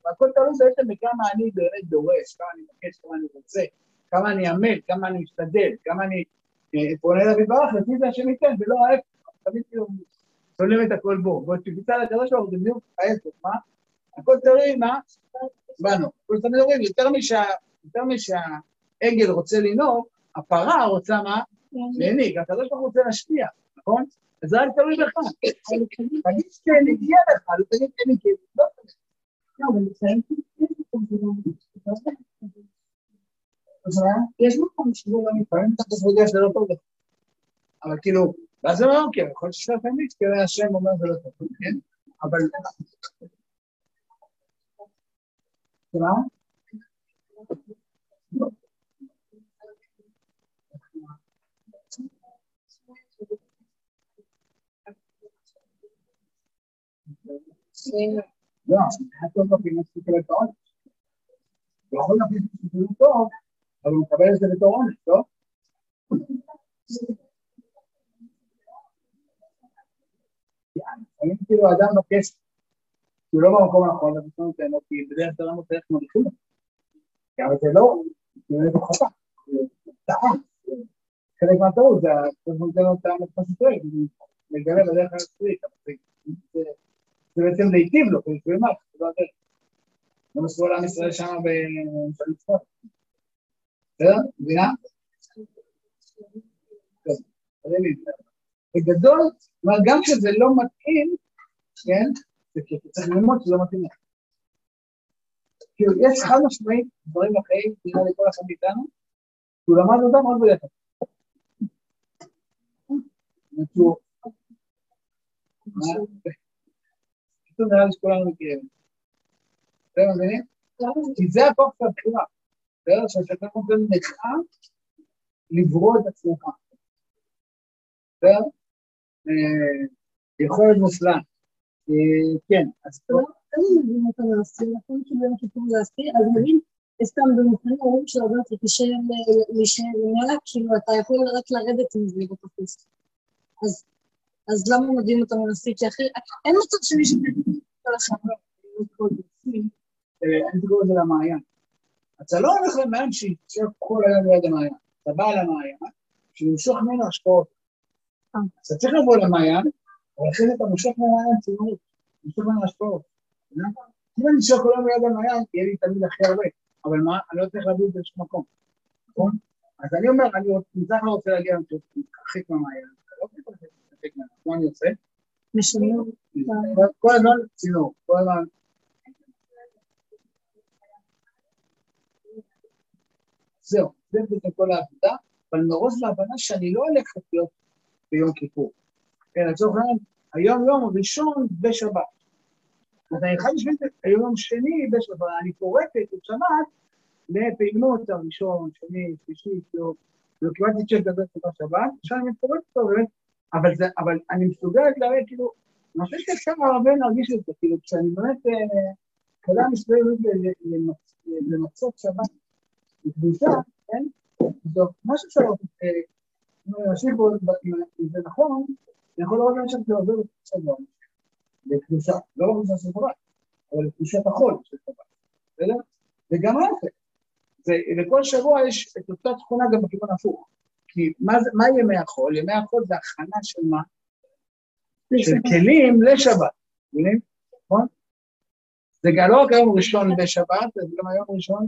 והכל תלוי בעצם בכמה אני באמת דורש, כמה אני מבקש, כמה אני רוצה, כמה אני עמל, כמה אני משתדל, כמה אני פונה אליו יתברך, לפי זה השם ייתן, ולא ההפך, תמיד כאילו שולם את הכל בו. ועוד שביצע לקדוש ברוך זה בדיוק ההפך, מה? הכל תלוי מה? בנו. כל תמיד אומרים, יותר משהעגל רוצה לנהוג, הפרה רוצה מה? להנהיג, הקדוש ברוך הוא רוצה להשפיע, נכון? אז זה רק תלוי בך. תגיד כן, הגיע לך, תגיד כן, לך. לא, לפעמים יש מקום שבו גם לפעמים אתה יודע שזה לא טוב לך. אבל כאילו, ואז הוא אומר, אוקיי, יכול להיות שזה תמיד, כי השם אומר זה לא טוב, כן? אבל... מה? לא, העונש. הוא יכול להכניס את זה טוב, אבל הוא מקבל את זה בתור עונש, לא? לפעמים כאילו האדם מבקש, שהוא לא במקום הנכון, אז הוא נותן לו, כי בדרך כלל לא צריך מוליכים אותו. אבל זה לא, זה לא חטא, זה טעה. חלק מהטעות זה נותן לו את מה שטועה, מגלה בדרך כלל זה בעצם להיטיב לו, כי זה מה, זה לא הדרך. זה מה שקורה לעם ישראל שם במפעלים צפות. בסדר? מבינה? בגדול, גם כשזה לא מתאים, כן, זה אתה צריך ללמוד שזה לא מתאים לך. כאילו, יש חד משמעית דברים אחרים, נראה לי כל אחד מאיתנו, שהוא למד אותם עוד בדרך פתאום נראה לי שכולנו מכירים. אתם מבינים? כי זה הכוח של הבחירה. בסדר? שאתה נותן לך לברוא את עצמך. בסדר? יכולת מופלאה. כן, אז. כמה מבינים אותם להסתיר, נכון? כי ביום כיפור להסתיר, אז נגיד, סתם במבחנים אומרים שהרבה יותר קשה להישאר למעלה, כאילו אתה יכול רק לרדת עם זה בתופס. אז למה אותם להסתיר? כי אחרי, אין מצב שמישהו כל השנה. אני למעיין. אתה לא הולך למעיין שיצא כל היום ליד המעיין. אתה בא למעיין, שימשוך ממנו השפעות. אז אתה צריך לבוא למעיין, אבל אחרי זה אתה מושך מהמעיין ציונות, מושך ממנו השפעות. אם אני אשאר כל היום ליד המעיין, יהיה לי תמיד הכי הרבה. אבל מה, אני לא צריך להביא את זה לשום מקום, נכון? אז אני אומר, אני מצד אחד רוצה להגיע להרחיק מהמעיין, לא מה אני עושה? משנה. כל הזמן צינור, כל הזמן... זהו, זה בעצם כל העבודה, אבל מראש להבנה שאני לא הולך לחיות ביום כיפור. כן, לצורך העניין, היום יום ראשון בשבת. אז אני חייב לשבת היום שני בשבת, אני פורקת את שבת לפעימות הראשון, שני, שלישי, כאילו, קיבלתי צ'ק גדול של שבת, עכשיו אני פורקת אותו, אבל, זה, אבל אני מסוגלת להראה, כאילו, אני חושב שאפשר הרבה להרגיש את זה, כאילו, כשאני באמת, כולם מסתובבים למצות שבת בקדושה, כן? טוב, מה שאפשר, להשיב פה, אם זה נכון, אני יכול לראות למשל שעובר בקדושה בקדושה, לא בקדושה של שבת, אבל בקדושת החול של שבת, בסדר? וגם ההפך, לכל שבוע יש את אותה תכונה גם בכיוון הפוך. כי מה, מה ימי החול? ימי החול זה הכנה של מה? של כלים לשבת, מבינים? נכון? זה גם לא רק היום ראשון בשבת, זה גם היום ראשון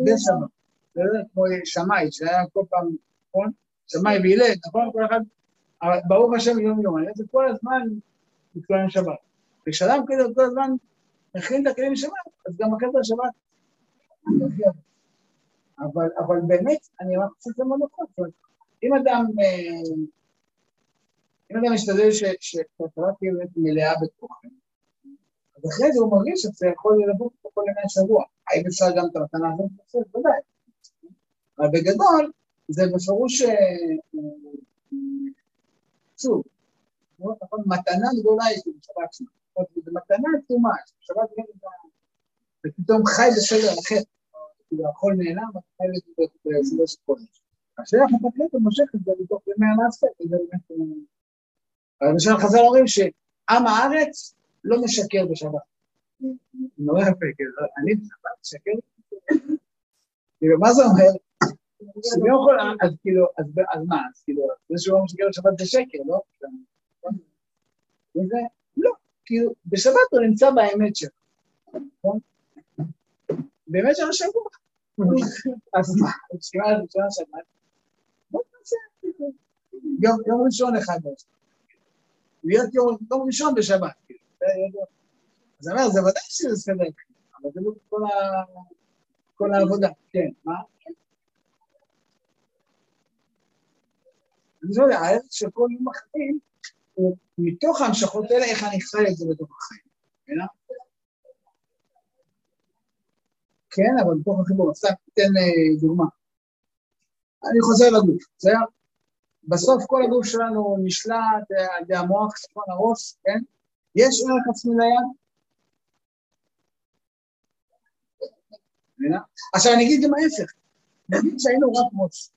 בשבת. זה כמו שמאי, שהיה כל פעם, נכון? שמאי וילד, נכון? כל אחד, ברוך השם יום יום, זה כל הזמן מתכונן שבת. וכשאדם כזה כל הזמן מכין את הכלים לשבת, אז גם זה השבת. אבל, אבל באמת, אני רק חושב שזה מאוד נכון. זאת אומרת, אם אדם, אם אדם משתדל שהתורה תהיה באמת מלאה בתוכן, אז אחרי זה הוא מרגיש שזה יכול ללוות אותו כל ימי השבוע. האם אפשר גם את המתנה הזאת לעשות? ודאי. אבל בגדול, זה בפירוש, שוב, נכון, מתנה גדולה יש בשבת שלה. זו מתנה עצומה, בשבת זה פתאום חי בסדר אחר. כאילו החול נעלם, אתה חי בסדר של קודש. השאלה איך אתה קלט ומושך את זה בתוך ימי המעשה, כי זה באמת... אבל למשל חז"ל אומרים שעם הארץ לא משקר בשבת. נורא יפה, כאילו, אני בשבת משקר? כאילו, מה זה אומר? לא אז כאילו, אז מה, אז כאילו, זה שהוא לא משקר בשבת זה שקר, לא? וזה, לא, כאילו, בשבת הוא נמצא באמת שלו, נכון? באמת של השבוע. אז מה, שקיעה ראשונה שבת, יום ראשון אחד. להיות יום ראשון בשבת, כאילו, אז אני אומר, זה ודאי שזה סדר, אבל זה לא כל העבודה, כן, מה? אני לא יודע, הערך של כל יום החיים הוא מתוך ההמשכות האלה, איך אני חי את זה בתוך החיים. מבינה? כן, אבל בתוך החיבור, סתם תיתן דוגמה. אני חוזר לגוף, בסדר? בסוף כל הגוף שלנו נשלט על ידי המוח, צפון הראש, כן? יש ערך עצמי ליד? עכשיו אני אגיד גם ההפך, נגיד שהיינו רק מוץ,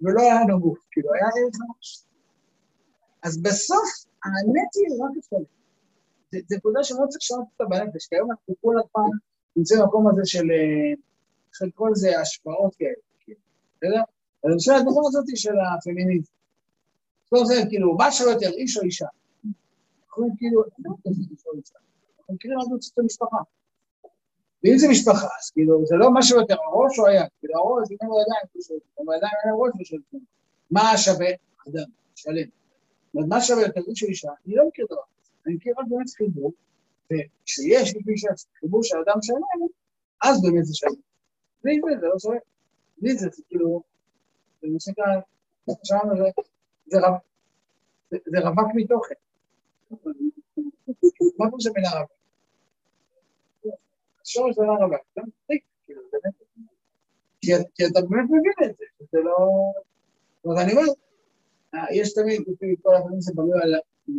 ולא היה לנו גוף, כאילו היה ערך ממש. אז בסוף האמת היא רק אצלנו. זו נקודה שלא צריך לשנות אותה בנפש, כי היום אנחנו כל הזמן נמצאים במקום הזה של, איך לקרוא לזה השפעות כאלה, כאילו, בסדר? אז אני חושב הדוגמה הזאת של הפמיניזם. כל זה, כאילו, מה שלא יותר, איש או אישה. אנחנו כאילו, אנחנו מכירים רק את המשפחה. ואם זה משפחה, אז כאילו, זה לא משהו יותר, הראש או היד, כאילו הראש, אם אין לו ידיים, אם הידיים אין לו ראש ושל מה שווה? אדם, שלם. מה שווה יותר של אישה, אני לא מכיר דבר. אני מכיר רק באמת חיבור, וכשיש לפי חיבור של אדם שלם, אז באמת זה שלם. בלי זה, זה לא שווה. בלי זה, זה כאילו, זה מה שנקרא, זה רווק מתוכן. מה פה זה מילה רווק? השורש זה לא רווק, זה מצחיק, כאילו, באמת. כי אתה באמת מבין את זה, זה לא... זאת אומרת, אני אומר, יש תמיד, לפי כל הדברים זה בנוי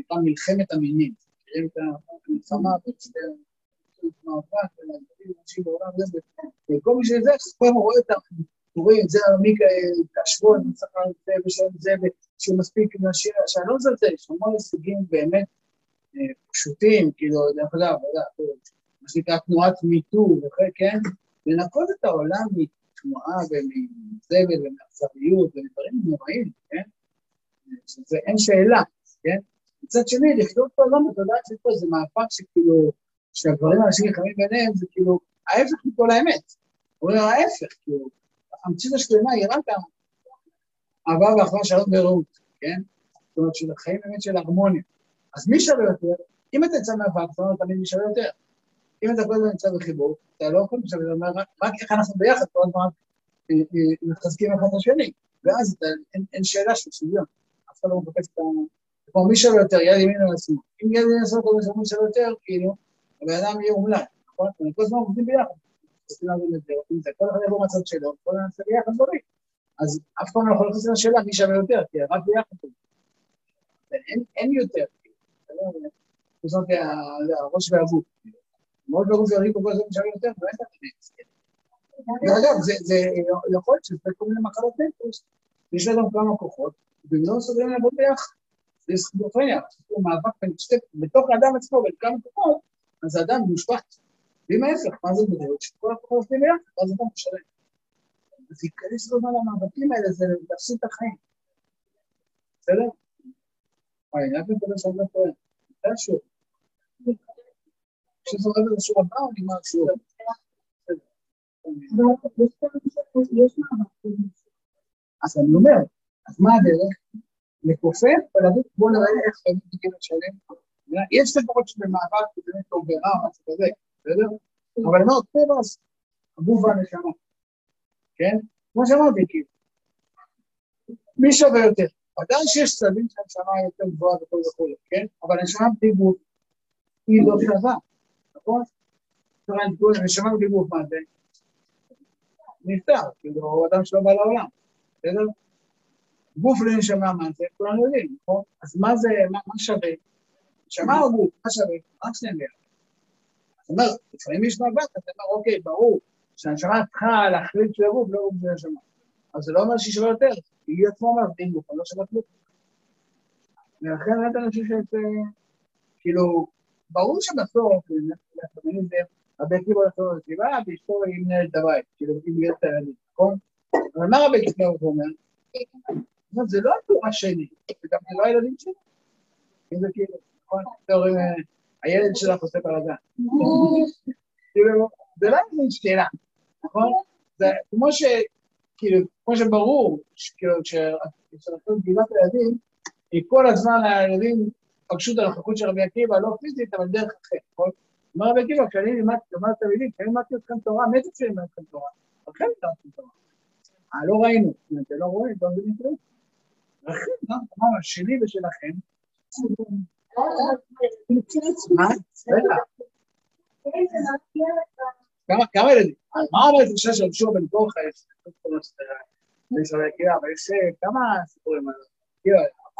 על מלחמת המינים. מכירים את המלחמה בין מאבק, אנשים בעולם, וכל מי שזה, כל הזמן רואה את הסיפורים, זה תשוו, אני צריך את זה ושם זה, שהוא מספיק שאני לא מזלזל, יש המון הישגים באמת פשוטים, כאילו, דרך אגב, מה שנקרא תנועת מיטו וכן, כן? לנקות את העולם מתנועה ומזבל ומאכזריות ומדברים נוראים, כן? שזה אין שאלה, כן? מצד שני, לחיות פה לא בתודעה של פה, זה מאבק שכאילו, שהדברים האנשים נלחמים ביניהם, זה כאילו ההפך מכל האמת. הוא אומר ההפך, כאילו, המציאות השלמה היא רק אהבה ואחווה שלום ורעות, כן? זאת אומרת, של החיים באמת של הרמוניה. אז מי שווה יותר? אם אתה יצא מהבנק, אתה אומר תמיד מי שווה יותר. אם אתה כל הזמן נמצא בחיבור, אתה לא יכול לשבת, אתה אומר רק איך אנחנו ביחד, כל הזמן אה, אה, מחזקים אחד את השני. ואז אין שאלה של שוויון. אף אחד לא מחפש את ה... כמו מי שווה יותר, יד ימין או לשמאל. אם יד ימין לשמאל, כל מי שווה יותר, כאילו, הבן אדם יהיה אומלל, נכון? כל הזמן עובדים ביחד. כל אחד יבוא מהצד שלו, כל אחד יעשה ביחד דברים. אז אף פעם לא יכול לחזור לשאלה מי שווה יותר, כי רק ביחד. אין יותר. זאת הראש והגוף. מאוד לא רוצה להגיד כל הזמן שווה יותר, ואין את הדברים. ואגב, זה יכול להיות שזה כל מיני מחלות נפש. יש לאדם כמה כוחות, והם לא מסוגלים לעבוד ביחד. זה סכיזופרניה, זה מאבק בין שתי, בתוך האדם עצמו, בין כמה כוחות, אז האדם מושפט. ואם ההפך, מה זה בדיוק? שכל הכוחות עובדים ביחד, ואז אדם משלם. אז להיכנס לזמן למאבקים האלה זה להפסיד את החיים. בסדר? אני רק מקווה שאני לא טועה. זה השור. כשזה עובד על השור הבא, או נגמר השור? אז אני אומר, אז מה הדרך? לכופף ולהגיד בואו נראה איך באמת תיקים לשלם. יש לפחות שבמאבק זה באמת טוב ורע, משהו כזה, בסדר? אבל אני אומר, טבע הגוף והנשמה, כן? כמו שאמרתי, כאילו, מי שווה יותר? ודאי שיש צדדים שהנשמה יותר גבוהה וכל וכו', כן? אבל הנשמה בלי גוף היא לא שווה, נכון? הנשמה בלי גוף, מה זה? נפטר, כאילו, אדם שלא בא לעולם, בסדר? גוף לנשמה, מה זה? כולנו יודעים, נכון? אז מה זה, מה, מה שווה? נשמה או גוף? מה שווה? רק שניהם ביחד. זאת אומרת, לפעמים יש מאבק, אתה אומר, אוקיי, ברור שהנשמה צריכה להחליט של הגוף, לא גוף של נשמה. אבל זה לא אומר שהיא שווה יותר, היא עצמה אומרת, אם גוף, אני לא שווה כלום. ולכן באמת אני חושב שזה, כאילו, ברור שבסוף, לפעמים זה, רבי עקיבא הולך לישיבה, ואשתו היא מנהלת הבית, כאילו, היא מנהלת הילדים, נכון? אבל מה רבי עקיבא אומר? זה לא התורה שלי, זה גם לא הילדים שלי. אם זה כאילו, נכון? אומרים, הילד שלך עושה בלאגן. כאילו, זה לא איזה שאלה, נכון? זה כמו ש... כאילו, כמו שברור, כאילו, כשעשו גילת הילדים, היא כל הזמן הילדים פגשו את הנוכחות של רבי עקיבא, לא פיזית, אבל דרך אחרת, נכון? אמר רבי עקיבא, כשאני לימדתי, אמרתי תלמידים, כשאני לימדתי אתכם תורה, זה כשאני לימדתי אתכם תורה? לכן לימדתי תורה. אה, לא ראינו, אתם לא רואים, לא מבינים כלום. רחל, לא? אמרנו, שלי ושלכם. מה? בטח. כמה- ילדים? מה אומרת אישה של שור בן כורחה? יש אבל יש אה, כמה סיפורים על זה.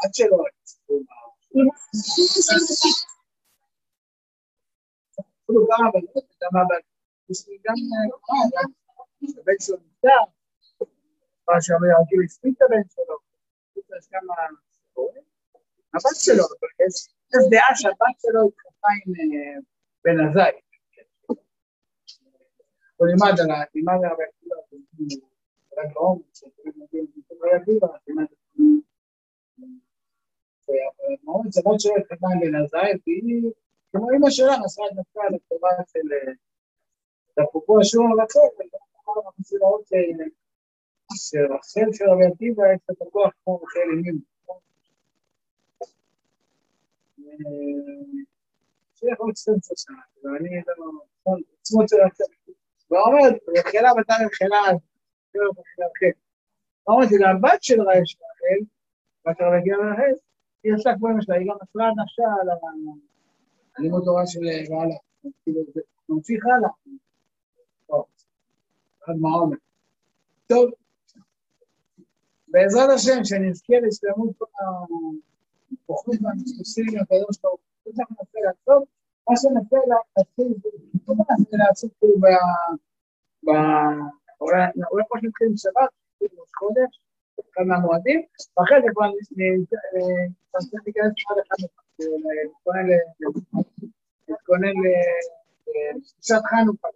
הבת שלו, סיפורים אפילו. יש לי גם אה, גם הבן שלו נפטר, מה שאומר, כאילו הספיק את הבן שלו. יש כמה סיפורים. הבת שלו, יש דעה שהבת שלו התחלפה עם אה, בן עזאי. הוא לימד על ה... לימד על הרבה עקיבא, על הגאון, שתמיד מגיעים עם רבי עקיבא, לימד מאוד הבת שלו התחתנה עם בן עזאי, והיא, כמו אמא שלה, נסעה נפקה לטובה של... אפרופו השיעור הרצון, אנחנו רוצים לראות שרחל של רבי עקיבא יש לה את הכוח כמו רחל אימים. שיכול להיות 12 שנה, ואני לא... עצמות של רחל. ואומרת, רחלה בת רחלה, אומרת, הבת של רחל, בת רבי רחל, היא עשתה כמו אמא שלה, היא גם מסרה נפשה על הלימוד תורה של בעלה. כאילו, זה ממשיך הלאה. אחד מהעומק. טוב, בעזרת השם, שנזכה לשלמות הכוחית והמסוסים הקדוש ברוך הוא, זה מה לעשות, מה שננסה להתחיל, מה ננסה לעשות כאילו ב... אולי כמו שנתחיל עם שבת, נתחיל ראש חודש, אחד מהמועדים, ואחרי זה כבר ננסה להיכנס אחד אחד, להתכונן. להתכונן לשעת חנוכה.